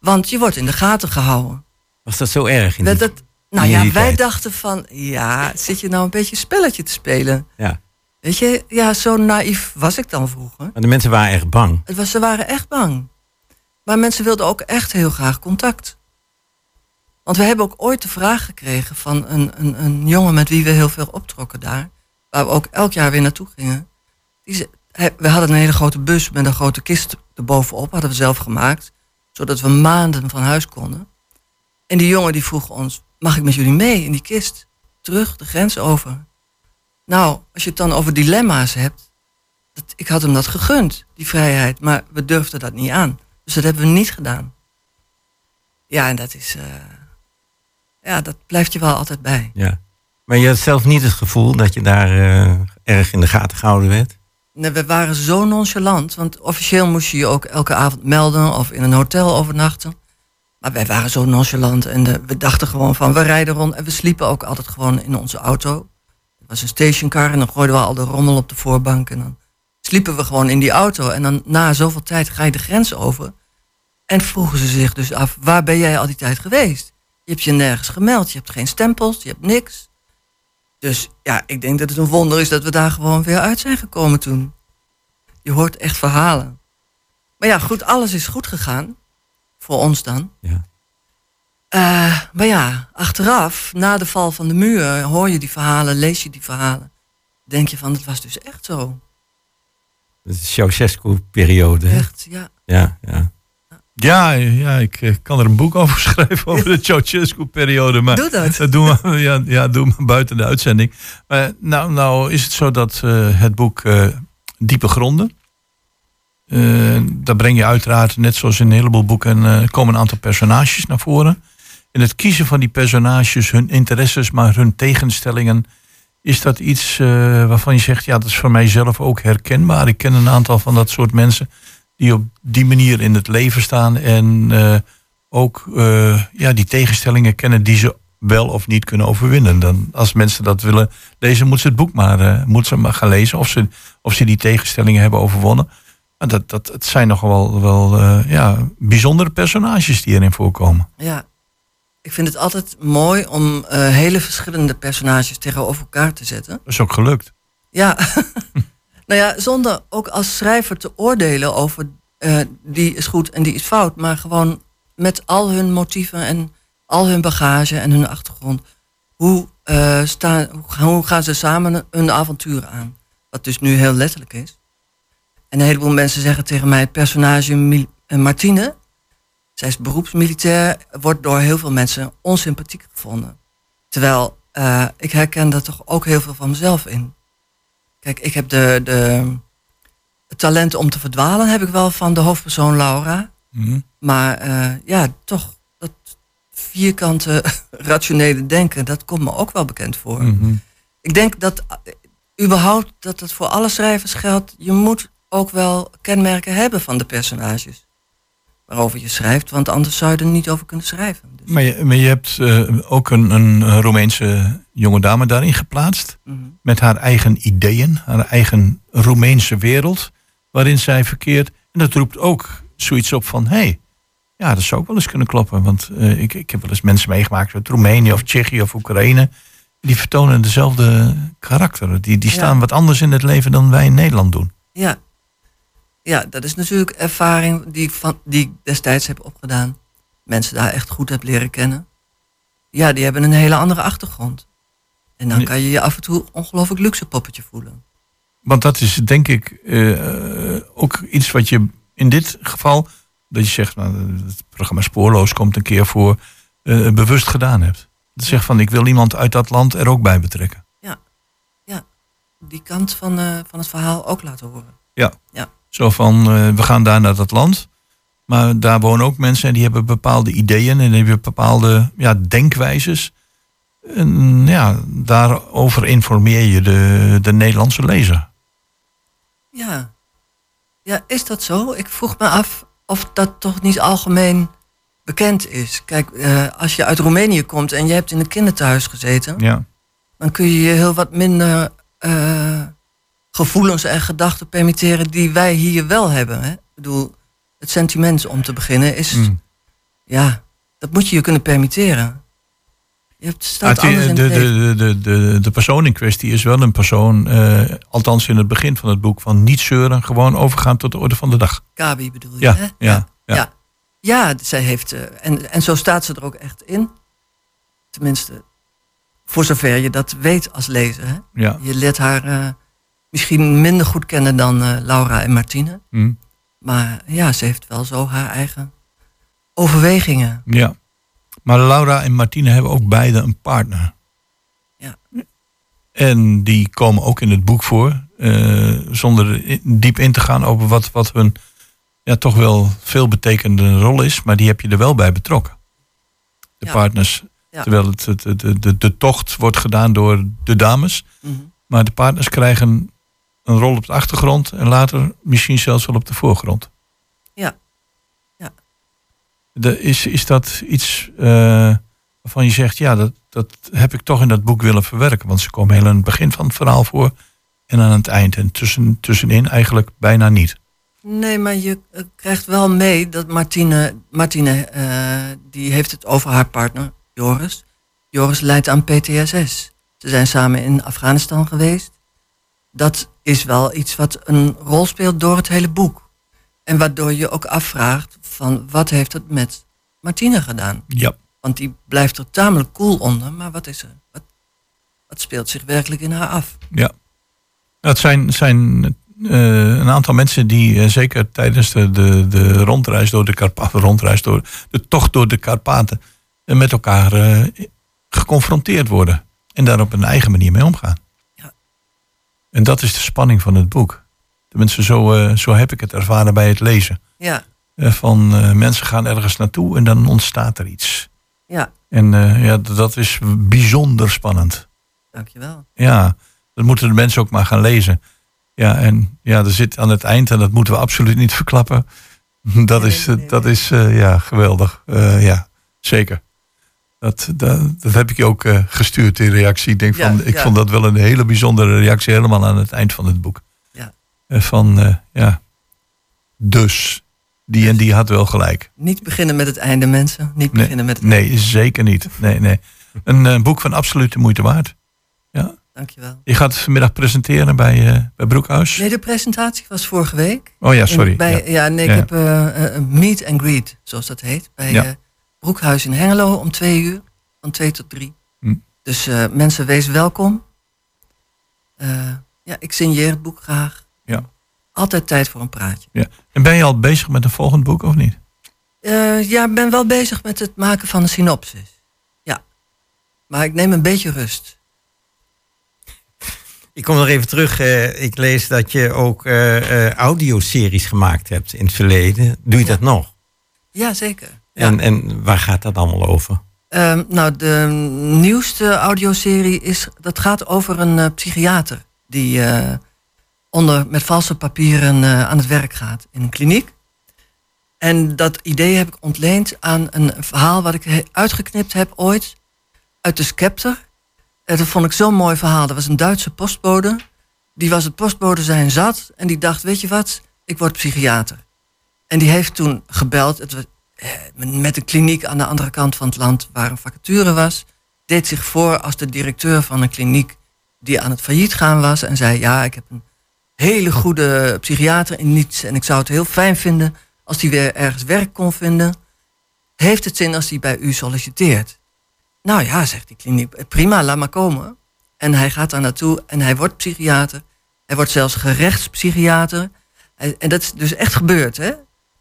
Want je wordt in de gaten gehouden. Was dat zo erg? In die- het, nou in ja, wij tijd? dachten van, ja, zit je nou een beetje een spelletje te spelen? Ja. Weet je, ja, zo naïef was ik dan vroeger. Maar de mensen waren echt bang. Het was, ze waren echt bang. Maar mensen wilden ook echt heel graag contact. Want we hebben ook ooit de vraag gekregen van een, een, een jongen met wie we heel veel optrokken daar. Waar we ook elk jaar weer naartoe gingen. Die we hadden een hele grote bus met een grote kist erbovenop. Hadden we zelf gemaakt. Zodat we maanden van huis konden. En die jongen die vroeg ons, mag ik met jullie mee in die kist? Terug de grens over. Nou, als je het dan over dilemma's hebt. Dat, ik had hem dat gegund, die vrijheid. Maar we durfden dat niet aan. Dus dat hebben we niet gedaan. Ja, en dat is... eh, ja, dat blijft je wel altijd bij. Ja. Maar je had zelf niet het gevoel dat je daar eh, erg in de gaten gehouden werd? Nee, we waren zo nonchalant. Want officieel moest je je ook elke avond melden of in een hotel overnachten. Maar wij waren zo nonchalant en eh, we dachten gewoon van we rijden rond. En we sliepen ook altijd gewoon in onze auto. Het was een stationcar en dan gooiden we al de rommel op de voorbank. En dan sliepen we gewoon in die auto. En dan na zoveel tijd ga je de grens over. En vroegen ze zich dus af, waar ben jij al die tijd geweest? Je hebt je nergens gemeld, je hebt geen stempels, je hebt niks. Dus ja, ik denk dat het een wonder is dat we daar gewoon weer uit zijn gekomen toen. Je hoort echt verhalen. Maar ja, goed, alles is goed gegaan. Voor ons dan. Ja. Eh, maar ja, achteraf, na de val van de muur, hoor je die verhalen, lees je die verhalen. Denk je van, het was dus echt zo. Is de Ceausescu-periode. Echt, ja. Ja, ja. Ja, ja ik eh, kan er een boek over schrijven over de Ceausescu-periode. Maar Doe dat. doen we, ja, ja, doen we buiten de uitzending. Maar nou, nou is het zo dat eh, het boek eh, Diepe Gronden... eh, daar breng je uiteraard, net zoals in een heleboel boeken... eh, komen een aantal personages naar voren. En het kiezen van die personages, hun interesses, maar hun tegenstellingen... is dat iets eh, waarvan je zegt, ja, dat is voor mij zelf ook herkenbaar. Ik ken een aantal van dat soort mensen die op die manier in het leven staan en eh, ook eh, ja, die tegenstellingen kennen die ze wel of niet kunnen overwinnen. Dan, als mensen dat willen lezen, moeten ze het boek maar, eh, moeten ze maar gaan lezen of ze, of ze die tegenstellingen hebben overwonnen. Maar dat, dat, het zijn nog wel, wel ja, bijzondere personages die erin voorkomen. Ja, ik vind het altijd mooi om hele verschillende personages tegenover elkaar te zetten. Dat is ook gelukt. Ja, nou ja, zonder ook als schrijver te oordelen over eh, die is goed en die is fout, maar gewoon met al hun motieven en al hun bagage en hun achtergrond. Hoe, eh, staan, hoe, gaan ze samen een avontuur aan? Wat dus nu heel letterlijk is. En een heleboel mensen zeggen tegen mij... het personage eh, Martine, zij is beroepsmilitair... wordt door heel veel mensen onsympathiek gevonden. Terwijl ik herken daar toch ook heel veel van mezelf in. Kijk, ik heb de, de, het talent om te verdwalen... heb ik wel van de hoofdpersoon Laura. Mhm. Maar eh, ja, toch dat vierkante rationele denken... dat komt me ook wel bekend voor. Mhm. Ik denk dat uh, überhaupt dat het voor alle schrijvers geldt. Je moet ook wel kenmerken hebben van de personages. Waarover je schrijft, want anders zou je er niet over kunnen schrijven. Maar, je, maar je hebt eh, ook een, een Roemeense jonge dame daarin geplaatst. Mhm. Met haar eigen ideeën, haar eigen Roemeense wereld. Waarin zij verkeert. En dat roept ook zoiets op van: hé, hey, ja, dat zou ook wel eens kunnen kloppen. Want eh, ik, ik heb wel eens mensen meegemaakt uit Roemenië of Tsjechië of Oekraïne. Die vertonen dezelfde karakteren. Die, die Ja. staan wat anders in het leven dan wij in Nederland doen. Ja. Ja, dat is natuurlijk ervaring die ik, van, die ik destijds heb opgedaan. Mensen daar echt goed heb leren kennen. Ja, die hebben een hele andere achtergrond. En dan kan je je af en toe ongelooflijk luxe poppetje voelen. Want dat is denk ik eh, ook iets wat je in dit geval, dat je zegt, nou, het programma Spoorloos komt een keer voor, eh, bewust gedaan hebt. Dat zegt van, ik wil iemand uit dat land er ook bij betrekken. Ja, ja. die kant van, eh, van het verhaal ook laten horen. Ja. Ja. Zo van, eh, we gaan daar naar dat land. Maar daar wonen ook mensen en die hebben bepaalde ideeën en die hebben bepaalde ja, denkwijzes. En ja, daarover informeer je de, de Nederlandse lezer. Ja. Ja, is dat zo? Ik vroeg me af of dat toch niet algemeen bekend is. Kijk, eh, als je uit Roemenië komt en je hebt in een kinderthuis gezeten, Ja. dan kun je je heel wat minder eh, gevoelens en gedachten permitteren die wij hier wel hebben. Hè? Ik bedoel, het sentiment om te beginnen is, Mm. ja, dat moet je je kunnen permitteren. Je hebt staat Ah, anders de, de, de, de, de, de persoon in kwestie is wel een persoon, eh, althans in het begin van het boek, van niet zeuren, gewoon overgaan tot de orde van de dag. Kabi bedoel je, Ja, hè? ja, ja. Ja, ja zij heeft. eh, en, en zo staat ze er ook echt in. Tenminste, voor zover je dat weet als lezer. Hè? Ja. Je leert haar eh, misschien minder goed kennen dan eh, Laura en Martine. Hm. Maar ja, ze heeft wel zo haar eigen overwegingen. Ja. Maar Laura en Martine hebben ook beide een partner. Ja. En die komen ook in het boek voor. eh, zonder diep in te gaan over wat, wat hun ja, toch wel veel betekende rol is. Maar die heb je er wel bij betrokken. De Ja. partners. Ja. Terwijl het, het- de, de, de tocht wordt gedaan door de dames. Mhm. Maar de partners krijgen een rol op de achtergrond. En later misschien zelfs wel op de voorgrond. Ja. Ja. De, is, is dat iets eh, waarvan je zegt, ja, dat, dat heb ik toch in dat boek willen verwerken. Want ze komen heel aan het begin van het verhaal voor en aan het eind. En tussen, tussenin eigenlijk bijna niet. Nee, maar je eh, krijgt wel mee dat Martine, Martine eh, die heeft het over haar partner, Joris. Joris lijdt aan PTSS. Ze zijn samen in Afghanistan geweest. Dat is wel iets wat een rol speelt door het hele boek. En waardoor je ook afvraagt van wat heeft het met Martine gedaan? Ja. Want die blijft er tamelijk cool onder, maar wat is er? Wat, wat speelt zich werkelijk in haar af? Ja. Het zijn, zijn eh, een aantal mensen die eh, zeker tijdens de, de, de rondreis door de Karpaten, rondreis door de tocht door de Karpaten, eh, met elkaar geconfronteerd worden. En daar op een eigen manier mee omgaan. En dat is de spanning van het boek. Tenminste, zo, eh, zo heb ik het ervaren bij het lezen. Ja, Eh, van eh, mensen gaan ergens naartoe en dan ontstaat er iets. ja, En ja, dat is bijzonder spannend. dankjewel. Ja, dat moeten de mensen ook maar gaan lezen. Ja, en ja, er zit aan het eind, en dat moeten we absoluut niet verklappen. Dat is, dat is ja, geweldig. Ja, zeker. Dat, dat, dat heb ik je ook eh, gestuurd in reactie. Ik, denk Ja, van, ik ja. vond dat wel een hele bijzondere reactie, helemaal aan het eind van het boek. Ja. Eh, van, eh, ja, dus, die en die had wel gelijk. Niet beginnen met het einde, mensen. Niet Nee, beginnen met het nee zeker niet. Nee, nee. Een boek van absolute moeite waard. Ja. Dankjewel. Je gaat het vanmiddag presenteren bij, bij Broekhuis. Nee, de presentatie was vorige week. Oh ja, sorry. Bij, Ja. nee, ik heb meet and greet, zoals dat heet. Bij Broekhuis in Hengelo om twee uur. Van twee tot drie. Hm. Dus eh, mensen, wees welkom. Eh, ja, ik signeer het boek graag. Ja. altijd tijd voor een praatje. Ja. En ben je al bezig met een volgend boek of niet? Eh, ja, ik ben wel bezig met het maken van een synopsis. Ja. Maar ik neem een beetje rust. Ik kom nog even terug. eh, ik lees dat je ook eh, eh, audioseries gemaakt hebt in het verleden. Doe je dat nog? Ja, zeker. En, en waar gaat dat allemaal over? Ehm, nou, de nieuwste audioserie is, dat gaat over een eh, psychiater die eh, onder, met valse papieren eh, aan het werk gaat in een kliniek. En dat idee heb ik ontleend aan een verhaal wat ik uitgeknipt heb ooit uit de Scepter. Dat vond ik zo'n mooi verhaal. Dat was een Duitse postbode. Die was het postbode zijn zat en die dacht, weet je wat, ik word psychiater. En die heeft toen gebeld, het was, met een kliniek aan de andere kant van het land waar een vacature was. Deed zich voor als de directeur van een kliniek die aan het failliet gaan was. En zei, ja, ik heb een hele goede psychiater in niets. En ik zou het heel fijn vinden als hij weer ergens werk kon vinden. Heeft het zin als hij bij u solliciteert? Nou ja, zegt die kliniek, prima, laat maar komen. En hij gaat daar naartoe en hij wordt psychiater. Hij wordt zelfs gerechtspsychiater. Hij- En dat is dus echt gebeurd, hè?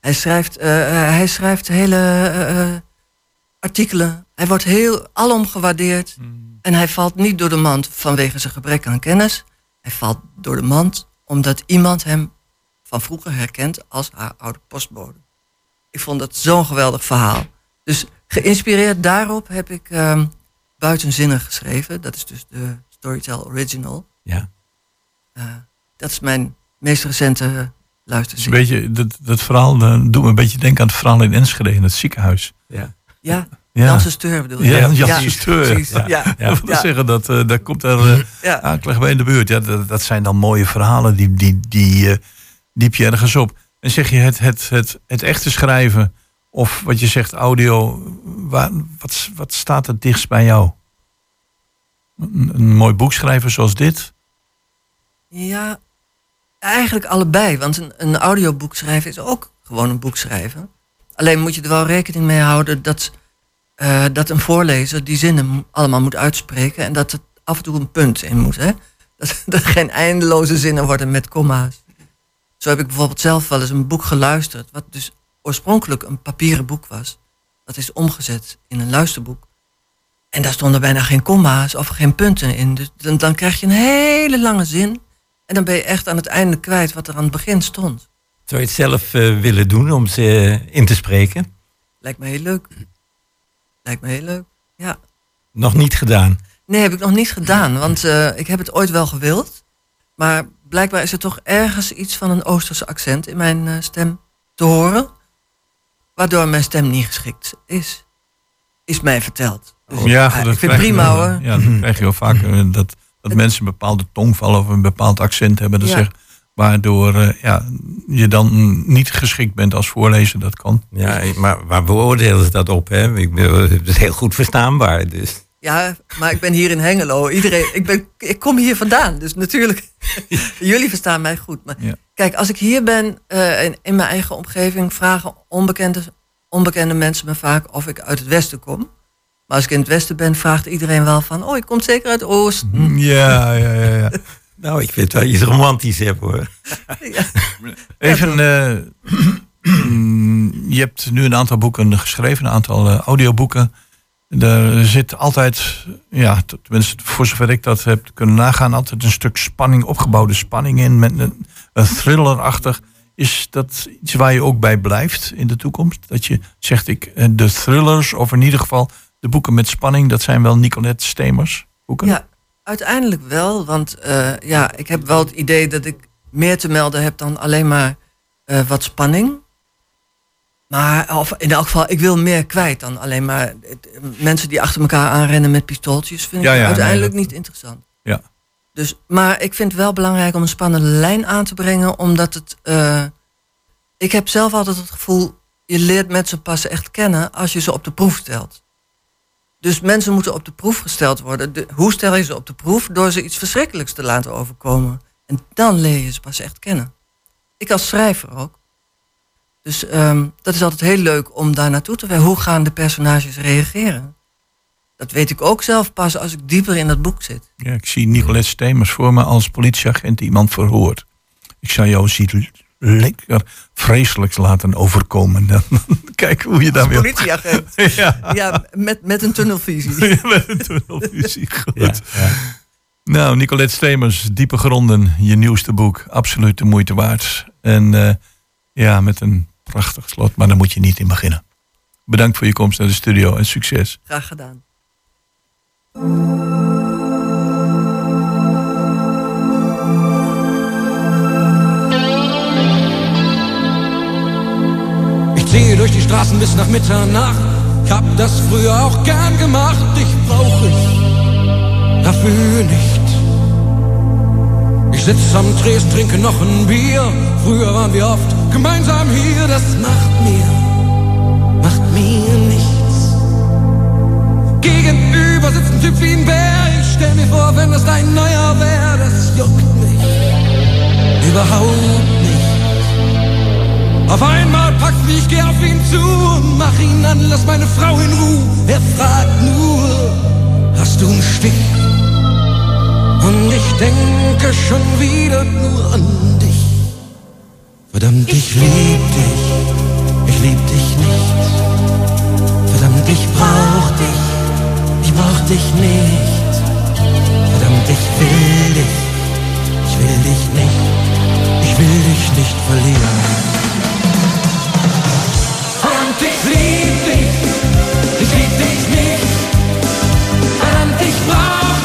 Hij schrijft, eh, hij schrijft hele eh, eh, artikelen. Hij wordt heel alom gewaardeerd. En hij valt niet door de mand vanwege zijn gebrek aan kennis. Hij valt door de mand omdat iemand hem van vroeger herkent als haar oude postbode. Ik vond dat zo'n geweldig verhaal. Dus geïnspireerd daarop heb ik ehm Buitenzinnig geschreven. Dat is dus de Storytel Original. Ja. Eh, dat is mijn meest recente Is luisterserie. een beetje, dat, dat verhaal doet me een beetje denken aan het verhaal in Enschede in het ziekenhuis. Ja. Ja, Ja. Janssen Steur bedoel je? Ja, Janssen Steur. precies. Ja. Ja. Ja, zeggen, dat, eh, daar komt er eh Ja. aanklag bij in de buurt. Ja, dat, dat zijn dan mooie verhalen, die, die, die eh, diep je ergens op. En zeg je het, het, het, het echte schrijven, of wat je zegt, audio, waar, wat, wat staat het dichtst bij jou? Een, een mooi boek schrijven zoals dit? Ja, eigenlijk allebei. Want een, een audioboek schrijven is ook gewoon een boek schrijven. Alleen moet je er wel rekening mee houden dat, eh, dat een voorlezer die zinnen allemaal moet uitspreken. En dat er af en toe een punt in moet. Hè? Dat, dat er geen eindeloze zinnen worden met komma's. Zo heb ik bijvoorbeeld zelf wel eens een boek geluisterd. Wat dus oorspronkelijk een papieren boek was. Dat is omgezet in een luisterboek. En daar stonden bijna geen komma's of geen punten in. Dus dan, dan krijg je een hele lange zin. En dan ben je echt aan het einde kwijt wat er aan het begin stond. Zou je het zelf eh, willen doen om ze eh, in te spreken? Lijkt me heel leuk. Lijkt me heel leuk. Ja. Nog niet gedaan. Nee, heb ik nog niet gedaan. Want eh, ik heb het ooit wel gewild. Maar blijkbaar is er toch ergens iets van een Oosterse accent in mijn eh, stem te horen. Waardoor mijn stem niet geschikt is. Is mij verteld. Dus, ja, ah, dat ik vind het krijg je prima hoor. Ja, dat krijg je wel vaak. Dat, dat mensen een bepaalde tongval of een bepaald accent hebben. Dat Ja. zeg, waardoor eh, ja, je dan niet geschikt bent als voorlezer. Dat kan. Ja, maar waar beoordelen ze dat op? Hè? Ik bedoel, Het is heel goed verstaanbaar. Dus. Ja, maar ik ben hier in Hengelo. Iedereen, ik, ben, ik kom hier vandaan, dus natuurlijk. jullie verstaan mij goed. Maar Ja. kijk, als ik hier ben eh, in, in mijn eigen omgeving, vragen onbekende, onbekende mensen me vaak of ik uit het westen kom. Maar als ik in het westen ben, vraagt iedereen wel van: Oh, je komt zeker uit het oosten. Ja, ja, ja. ja. Nou, ik vind wel iets romantisch heb hoor. Even, eh, je hebt nu een aantal boeken geschreven, een aantal eh, audioboeken. Er zit altijd, ja, tenminste voor zover ik dat heb kunnen nagaan, altijd een stuk spanning, opgebouwde spanning in, met een, een thriller-achtig. Is dat iets waar je ook bij blijft in de toekomst? Dat je zegt, ik, eh, de thrillers, of in ieder geval de boeken met spanning, dat zijn wel Nicolette Stemers boeken? Ja, uiteindelijk wel. Want eh, ja, ik heb wel het idee dat ik meer te melden heb dan alleen maar eh, wat spanning. Maar of in elk geval, ik wil meer kwijt dan alleen maar eh, mensen die achter elkaar aanrennen met pistooltjes. Vind ik Ja, ja, uiteindelijk nee, dat- niet interessant. Ja. Dus, maar ik vind het wel belangrijk om een spannende lijn aan te brengen, omdat het. ik heb zelf altijd het gevoel, je leert mensen pas echt kennen als je ze op de proef stelt. Dus mensen moeten op de proef gesteld worden. De- hoe stel je ze op de proef? Door ze iets verschrikkelijks te laten overkomen. En dan leer je ze pas echt kennen. Ik als schrijver ook. Dus ehm, dat is altijd heel leuk om daar naartoe te werken. Hoe gaan de personages reageren? Dat weet ik ook zelf pas als ik dieper in dat boek zit. Ja, ik zie Nicolette Stemers voor me als politieagent die iemand verhoort. Ik zou jou zien lekker vreselijks laten overkomen. Dan kijk hoe je daar weer... Politieagent. Ja. ja, met, met een tunnelvisie. met een tunnelvisie, goed. Nou, Nicolette Stemers, Diepe Gronden, je nieuwste boek. Absoluut de moeite waard. En eh, ja, met een prachtig slot, maar daar moet je niet in beginnen. Bedankt voor je komst naar de studio en succes. Graag gedaan. Durch die Straßen bis nach Mitternacht. Ich hab das früher auch gern gemacht. Dich brauch ich dafür nicht. Ich sitz am Tresen, trinke noch ein Bier. Früher waren wir oft gemeinsam hier. Das macht mir, macht mir nichts. Gegenüber sitzt ein Typ wie ein Bär. Ich stell mir vor, wenn das dein neuer wär, das juckt mich überhaupt. Auf einmal packt mich, ich geh auf ihn zu und mach ihn an, lass meine Frau in Ruhe. Er fragt nur, hast du einen Stich? Und ich denke schon wieder nur an dich. Verdammt, ich lieb dich, ich lieb dich nicht. Verdammt, ich brauch dich, ich brauch dich nicht. Verdammt, ich will dich, ich will dich nicht, ich will dich nicht verlieren.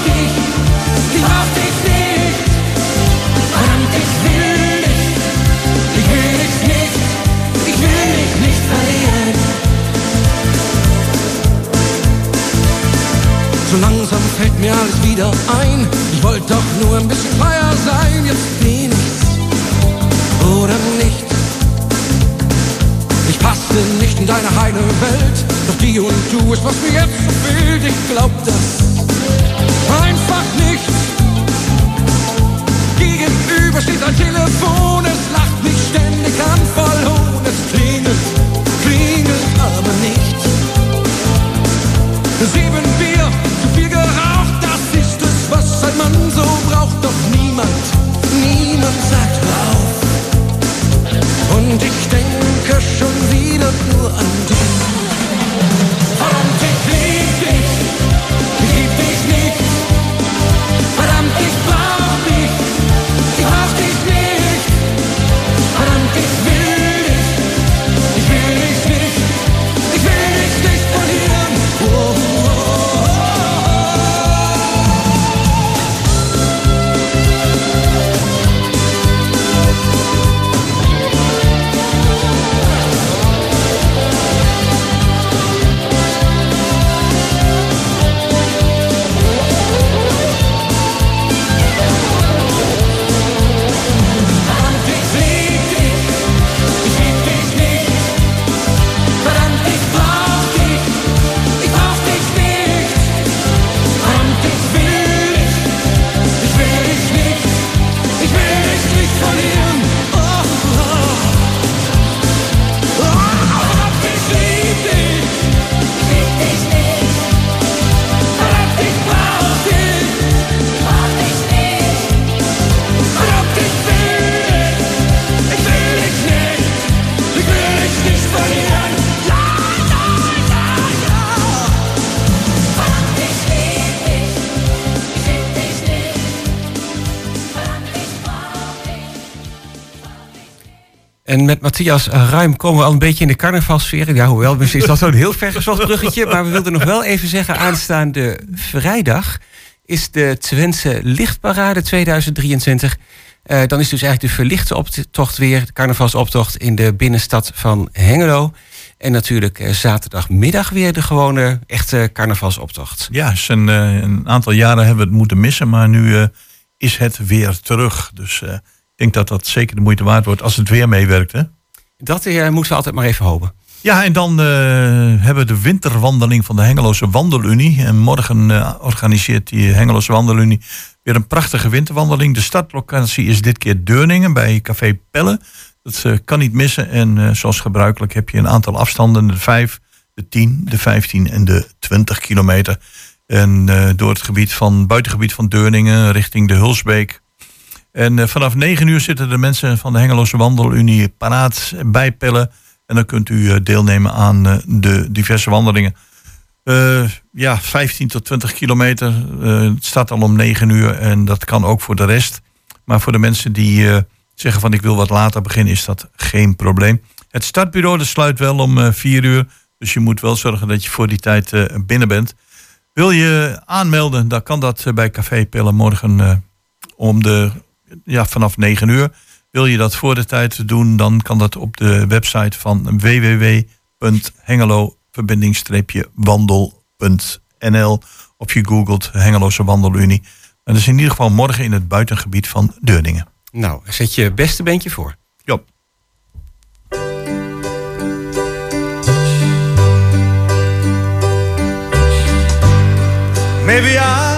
Ich brauch dich nicht. Ich will dich, ich nicht, ich verlieren. So langsam fällt mir alles wieder ein. Ich wollte doch nur ein bisschen freier sein. Jetzt bin ich's oder nicht. Ich passe nicht in deine heile Welt, doch die und du ist, was mir jetzt so fehlt. Ich glaub das. Gegenüber steht ein Telefon, es lacht mich ständig an, voll Hohn. Es klingelt, klingelt aber nicht. Sieben Bier, zu viel geraucht, das ist es, was ein Mann so braucht. Doch niemand, niemand sagt auf. Und ich denke schon wieder nur an dich. Met Matthias Ruim komen we al een beetje in de carnavalsfeer. Ja, hoewel, misschien is dat zo'n heel ver gezocht bruggetje. Maar we wilden nog wel even zeggen, aanstaande vrijdag is de Twentse Lichtparade 2023. Eh, dan is dus eigenlijk de verlichte optocht weer, de carnavalsoptocht in de binnenstad van Hengelo. En natuurlijk eh, zaterdagmiddag weer de gewone echte carnavalsoptocht. Ja, een, eh, een aantal jaren hebben we het moeten missen, maar nu eh, is het weer terug. Dus eh, denk dat dat zeker de moeite waard wordt als het weer meewerkt. Hè? Dat eh, moeten we altijd maar even hopen. Ja, en dan eh, hebben we de winterwandeling van de Hengeloze Wandelunie. En morgen eh, organiseert die Hengeloze Wandelunie weer een prachtige winterwandeling. De startlocatie is dit keer Deurningen bij Café Pelle. Dat kan niet missen. En zoals gebruikelijk heb je een aantal afstanden. De 5, de 10, de 15 en de 20 kilometer. En door het gebied van, buitengebied van Deurningen richting de Hulsbeek. En eh, vanaf 9 uur zitten de mensen van de Hengeloze Wandelunie paraat bij Pellen. En dan kunt u eh, deelnemen aan eh, de diverse wandelingen. Ja, 15 tot 20 kilometer. Eh, het staat al om 9 uur en dat kan ook voor de rest. Maar voor de mensen die zeggen van ik wil wat later beginnen, is dat geen probleem. Het startbureau sluit wel om eh 4 uur. Dus je moet wel zorgen dat je voor die tijd binnen bent. Wil je aanmelden, dan kan dat bij Café Pellen morgen om de, ja, vanaf 9 uur. Wil je dat voor de tijd doen, dan kan dat op de website van www.hengelo-wandel.nl of je googelt Hengeloze Wandelunie. En dat is in ieder geval morgen in het buitengebied van Deurningen. Nou, zet je beste beentje voor. Ja. Maybe I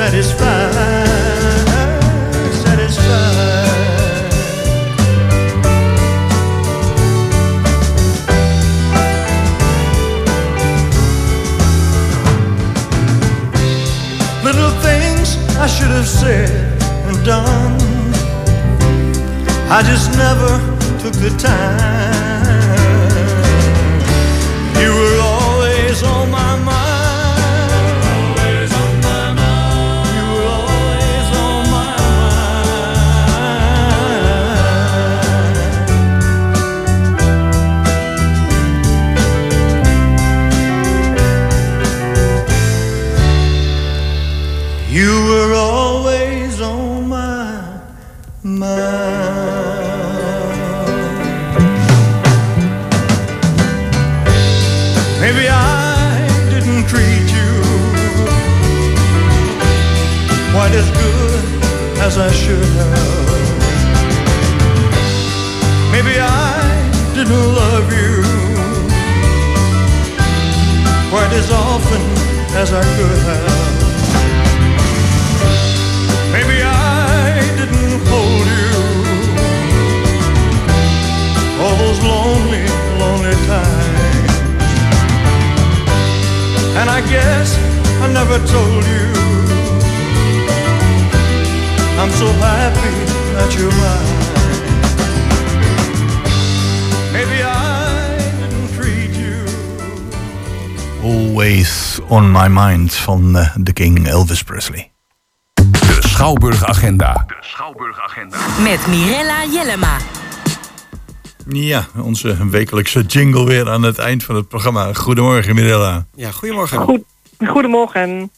Satisfied. Satisfied. Little things I should have said and done. I just never took the time. You were always on my mind. As I should have. Maybe I didn't love you quite as often as I could have. Maybe I didn't hold you all those lonely, lonely times. And I guess I never told you I'm so happy that you're mine. Maybe I didn't treat you Always on my mind van eh, de King Elvis Presley. De Schouwburg Agenda. Met Mirella Jellema. Ja, onze wekelijkse jingle weer aan het eind van het programma. Goedemorgen, Mirella. Ja, goedemorgen. Goed, goedemorgen.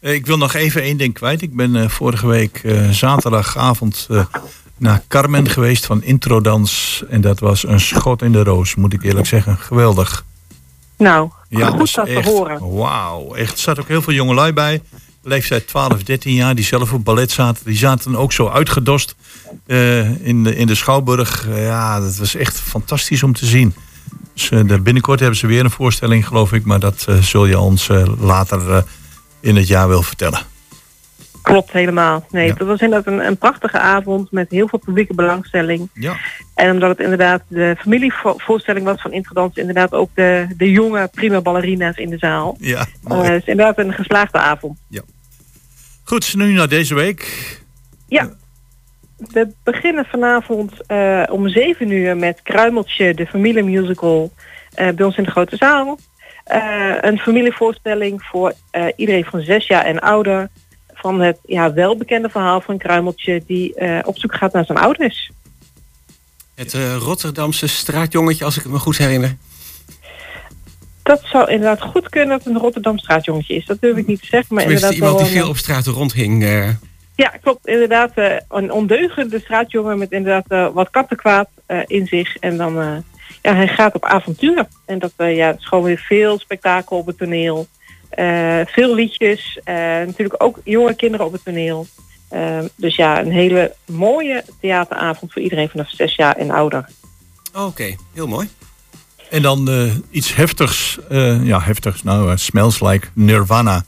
Eh, Ik wil nog even één ding kwijt. Ik ben eh, vorige week eh, zaterdagavond naar Carmen geweest van Introdans. En dat was een schot in de roos, moet ik eerlijk zeggen. Geweldig. Nou, Ja, goed was dat te horen. Wauw, echt. Er zat ook heel veel jongelui bij. leeftijd 12, 13 jaar, die zelf op ballet zaten. Die zaten ook zo uitgedost in, de, in de Schouwburg. Ja, dat was echt fantastisch om te zien. Dus binnenkort hebben ze weer een voorstelling, geloof ik. Maar dat zul je ons later in het jaar wel vertellen. Klopt helemaal. Nee, Ja. dat was inderdaad een, een prachtige avond met heel veel publieke belangstelling. Ja. En omdat het inderdaad de familievoorstelling was van Introdans, inderdaad ook de, de jonge prima ballerina's in de zaal. Ja, Eh, het is inderdaad een geslaagde avond. Goed, nu naar deze week. Ja. We beginnen vanavond eh, om 7 uur met Kruimeltje, de familiemusical, eh bij ons in de grote zaal. Eh, een familievoorstelling voor eh, iedereen van zes jaar en ouder. Van het ja, welbekende verhaal van Kruimeltje die eh, op zoek gaat naar zijn ouders. Het Rotterdamse straatjongetje, als ik het me goed herinner. Dat zou inderdaad goed kunnen dat het een Rotterdam straatjongetje is. Dat durf ik niet te zeggen. Maar Tenminste, inderdaad iemand die veel op straat rondhing. Ja, klopt. Inderdaad, een ondeugende straatjongen met inderdaad wat kattenkwaad in zich. En dan, ja, hij gaat op avontuur. En dat eh, ja, het is gewoon weer veel spektakel op het toneel. Eh, veel liedjes. eh, natuurlijk ook jonge kinderen op het toneel. Dus ja, een hele mooie theateravond voor iedereen vanaf zes jaar en ouder. Oké, heel mooi. En dan eh, iets heftigs. ja, heftigs. Nou, smells like Nirvana.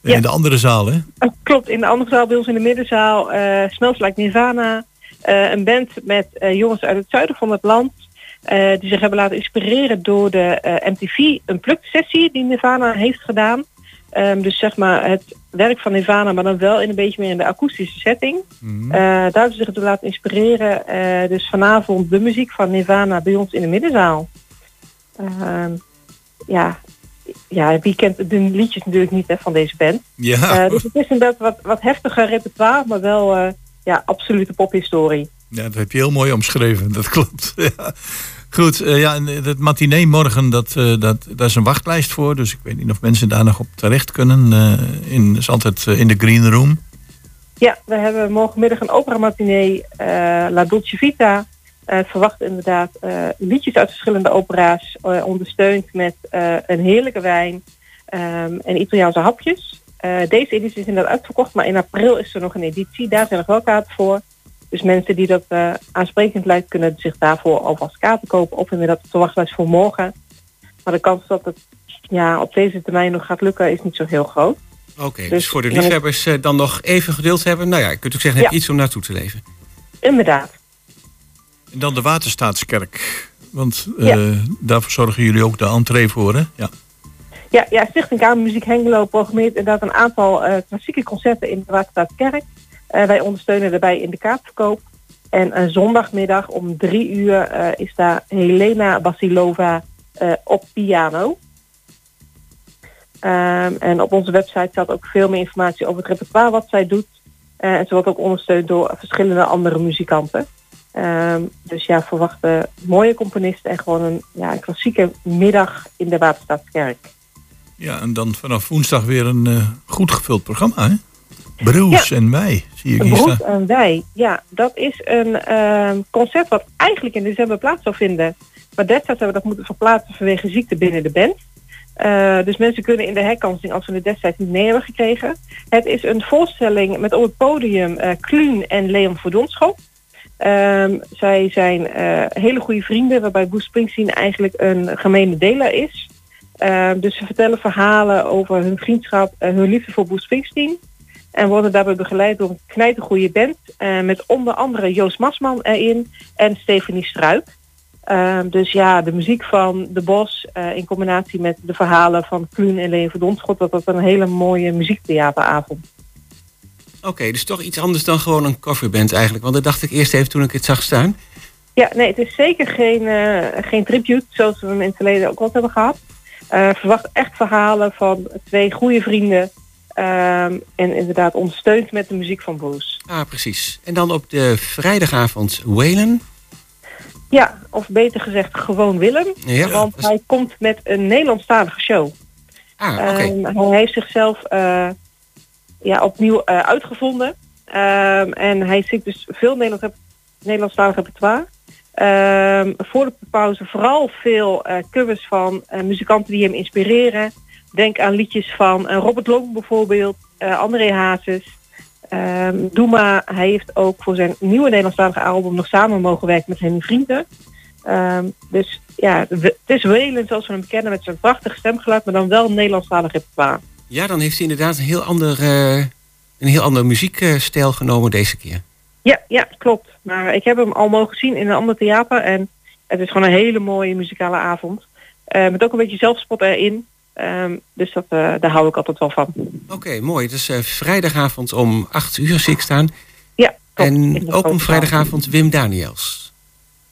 Ja. In de andere zaal, hè? Klopt, in de andere zaal bij ons in de middenzaal Smells Like Nirvana. een band met jongens uit het zuiden van het land. Eh, die zich hebben laten inspireren door de eh, MTV Unplugged sessie die Nirvana heeft gedaan. Ehm, dus zeg maar het werk van Nirvana, maar dan wel in een beetje meer in de akoestische setting. Eh, daar hebben ze zich door laten inspireren. Dus vanavond de muziek van Nirvana bij ons in de middenzaal. Ehm, ja, ja, wie kent de liedjes natuurlijk niet hè, van deze band. Ja. Dus het is inderdaad wat, wat heftiger repertoire, maar wel ja, absolute pophistorie. Ja, dat heb je heel mooi omschreven, dat klopt. Goed, eh, ja, het matinee morgen, dat, eh, dat, daar is een wachtlijst voor. Dus ik weet niet of mensen daar nog op terecht kunnen. eh in, is altijd eh, in de green room. Ja, we hebben morgenmiddag een opera matinee, eh, La Dolce Vita. Eh, verwacht inderdaad eh, liedjes uit verschillende opera's, eh, ondersteund met eh, een heerlijke wijn ehm, en Italiaanse hapjes. Eh, deze editie is inderdaad uitverkocht, maar in april is er nog een editie. Daar zijn nog wel kaarten voor. Dus mensen die dat eh, aansprekend lijkt, kunnen zich daarvoor alvast kaarten kopen. Of inderdaad op de wachtlijst voor morgen. Maar de kans dat het ja, op deze termijn nog gaat lukken is niet zo heel groot. Oké, dus, Dus voor de is- liefhebbers eh, dan nog even geduld hebben. Nou ja, je kunt ook zeggen, heb Ja. iets om naartoe te leven. Inderdaad. En dan de Waterstaatskerk. Want eh, Ja. daarvoor zorgen jullie ook de entree voor, hè? Ja. Ja, ja Stichting Kamermuziek Hengelo programmeert inderdaad een aantal eh, klassieke concerten in de Waterstaatskerk. Eh, wij ondersteunen daarbij in de kaartverkoop. En een zondagmiddag om drie uur eh, is daar Helena Basilova eh, op piano. Ehm, en op onze website staat ook veel meer informatie over het repertoire wat zij doet. Eh, en ze wordt ook ondersteund door verschillende andere muzikanten. Ehm, dus ja, verwacht eh, mooie componisten en gewoon een, ja, een klassieke middag in de Waterstaatskerk. ja, en dan vanaf woensdag weer een eh, goed gevuld programma, hè? Broers en wij, zie ik hier Broed staan. en wij, ja, dat is een ehm, concert wat eigenlijk in december plaats zou vinden. Maar destijds hebben we dat moeten verplaatsen vanwege ziekte binnen de band. Eh, dus mensen kunnen in de herkansing, als we het destijds niet mee hebben gekregen. Het is een voorstelling met op het podium Kluun en Leon Verdonschop. Ehm, zij zijn eh, hele goede vrienden, waarbij Bruce Springsteen eigenlijk een gemene deler is. Ehm, dus ze vertellen verhalen over hun vriendschap en hun liefde voor Bruce Springsteen. En worden daarbij begeleid door een knijtergoeie band. eh, met onder andere Joost Masman erin en Stephanie Struik. Ehm, dus ja, de muziek van De Bos eh, in combinatie met de verhalen van Kluun en Leen Verdonschot. Dat was een hele mooie muziektheateravond. Oké, dus toch iets anders dan gewoon een coverband eigenlijk. Want dat dacht ik eerst even toen ik het zag staan. Ja, nee, het is zeker geen, eh, geen tribute zoals we hem in het verleden ook wel hebben gehad. Eh, verwacht echt verhalen van twee goede vrienden. Ehm, en inderdaad ondersteund met de muziek van Bruce. Ah, precies. En dan op de vrijdagavond Whalen. Ja, of beter gezegd gewoon Willem. Ja, want is- hij komt met een Nederlandstalige show. Ah, oké. Ehm, hij heeft zichzelf eh, ja, opnieuw eh, uitgevonden. Ehm, en hij zingt dus veel Nederlands rep- Nederlandstalig repertoire. Voor de pauze vooral veel eh, covers van muzikanten die hem inspireren. Denk aan liedjes van eh, Robert Long bijvoorbeeld, eh, André Hazes. Ehm Doema, hij heeft ook voor zijn nieuwe Nederlandstalige album nog samen mogen werken met zijn vrienden. Ehm, dus ja, het is Welen zoals we hem kennen met zijn prachtig stemgeluid, maar dan wel Nederlandstalig repertoire. Ja, dan heeft hij inderdaad een heel ander, eh, een heel ander muziekstijl genomen deze keer. Ja, ja, klopt. Maar ik heb hem al mogen zien in een ander theater en het is gewoon een hele mooie muzikale avond. Met ook een beetje zelfspot erin. Ehm, dus dat, eh, daar hou ik altijd wel van. Oké, mooi. Dus eh, vrijdagavond om 8 uur zie ik staan. Ja, En in de ook om vrijdagavond Wim Daniels.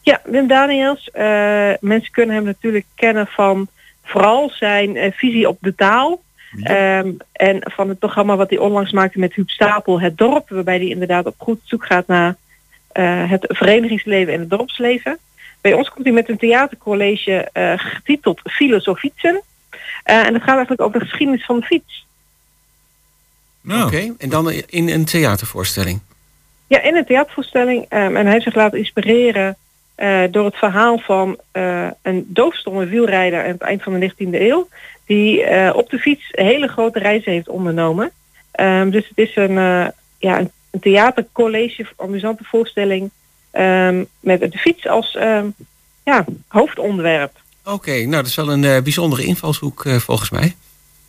Ja, Wim Daniels. eh, mensen kunnen hem natuurlijk kennen van vooral zijn visie op de taal. Ehm, en van het programma wat hij onlangs maakte met Huub Stapel, Het Dorp. Waarbij hij inderdaad op goed zoek gaat naar het verenigingsleven en het dorpsleven. Bij ons komt hij met een theatercollege getiteld Filosofietsen. Eh, en dat gaat eigenlijk over de geschiedenis van de fiets. Oké, en dan in een theatervoorstelling. Ja, in een theatervoorstelling. ehm, en hij heeft zich laten inspireren eh, door het verhaal van eh, een doofstomme wielrijder aan het eind van de 19e eeuw. Die eh, op de fiets hele grote reizen heeft ondernomen. Ehm, dus het is een, eh, ja, een, theatercollege, amusante voorstelling. ehm, met de fiets als ehm, ja, hoofdonderwerp. Oké, nou dat is wel een eh, bijzondere invalshoek eh, volgens mij.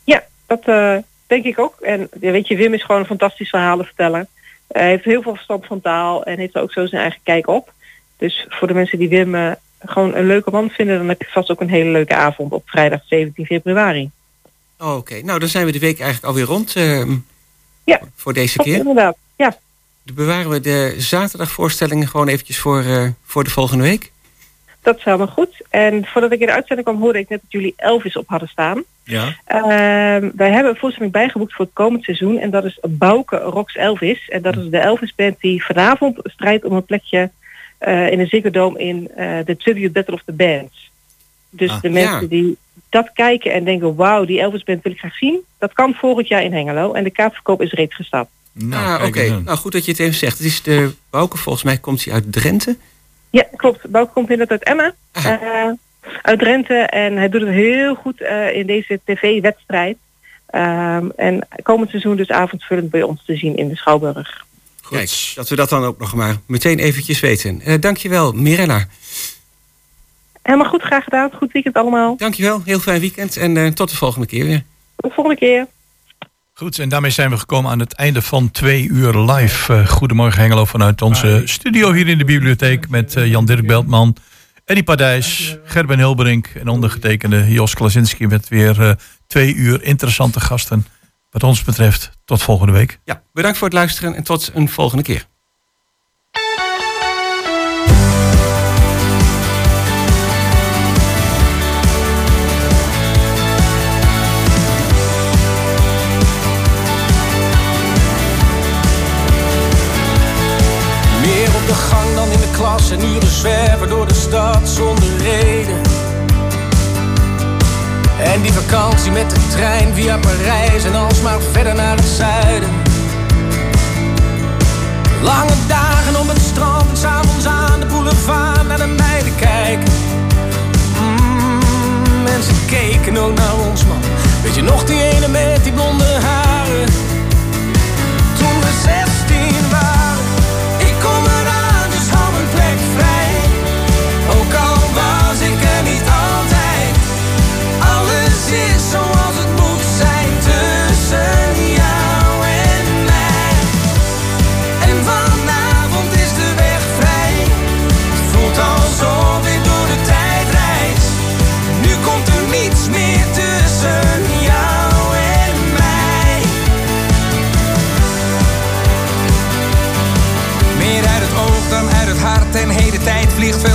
Ja, dat eh, denk ik ook. En weet je, Wim is gewoon een fantastisch verhalenverteller. Hij heeft heel veel verstand van taal en heeft er ook zo zijn eigen kijk op. Dus voor de mensen die Wim gewoon een leuke man vinden, dan heb je vast ook een hele leuke avond op vrijdag 17 februari. Oké, nou dan zijn we de week eigenlijk alweer rond ehm, Ja, voor deze keer. inderdaad. Ja, Dan bewaren we de zaterdagvoorstellingen gewoon eventjes voor, voor de volgende week. Dat is helemaal goed. En voordat ik in de uitzending kwam, hoorde ik net dat jullie Elvis op hadden staan. Ja. Ehm, wij hebben een voorstelling bijgeboekt voor het komend seizoen. En dat is Bouke Rocks Elvis. En dat is de Elvis band die vanavond strijdt om een plekje eh, in de Ziggo Dome in eh, de Tribute Battle of the Bands. Dus Ah, de mensen ja. die dat kijken en denken, wauw, die Elvis band wil ik graag zien. Dat kan volgend jaar in Hengelo. En de kaartverkoop is reeds gestart. ah, oké. Nou, goed dat je het even zegt. Het is de Bouke, volgens mij komt hij uit Drenthe. Ja, klopt. Bouke komt inderdaad uit Emmen. eh, uit Drenthe. En hij doet het heel goed eh, in deze tv-wedstrijd. Ehm, en komend seizoen dus avondvullend bij ons te zien in de Schouwburg. Kijk, dat we dat dan ook nog maar meteen eventjes weten. Eh dankjewel, Mirella. Helemaal goed, graag gedaan. Goed weekend allemaal. Dankjewel, heel fijn weekend en eh, tot de volgende keer weer. Tot de volgende keer. Goed, en daarmee zijn we gekomen aan het einde van twee uur live. Eh, goedemorgen Hengelo vanuit onze studio hier in de bibliotheek met eh, Jan-Dirk Beltman, Eddie Padijs, Gerben Hilberink en ondergetekende Jos Klasinski met weer eh, twee uur interessante gasten. Wat ons betreft, tot volgende week. Ja, bedankt voor het luisteren en tot een volgende keer. En uren zwerven door de stad zonder reden. En die vakantie met de trein via Parijs en alsmaar verder naar het zuiden. Lange dagen op het strand en s'avonds aan de boulevard naar de meiden kijken. Mm, mensen keken ook naar ons man. Weet je nog die ene met die blonde haren?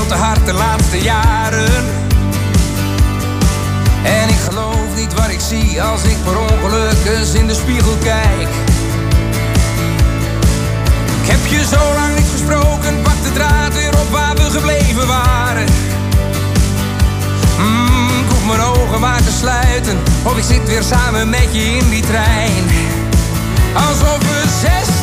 Veel te hard de laatste jaren. En ik geloof niet wat ik zie als ik per ongeluk eens in de spiegel kijk. Ik heb je zo lang niet gesproken, pak de draad weer op waar we gebleven waren. Mm, ik hoef mijn ogen maar te sluiten, of ik zit weer samen met je in die trein. Alsof we zes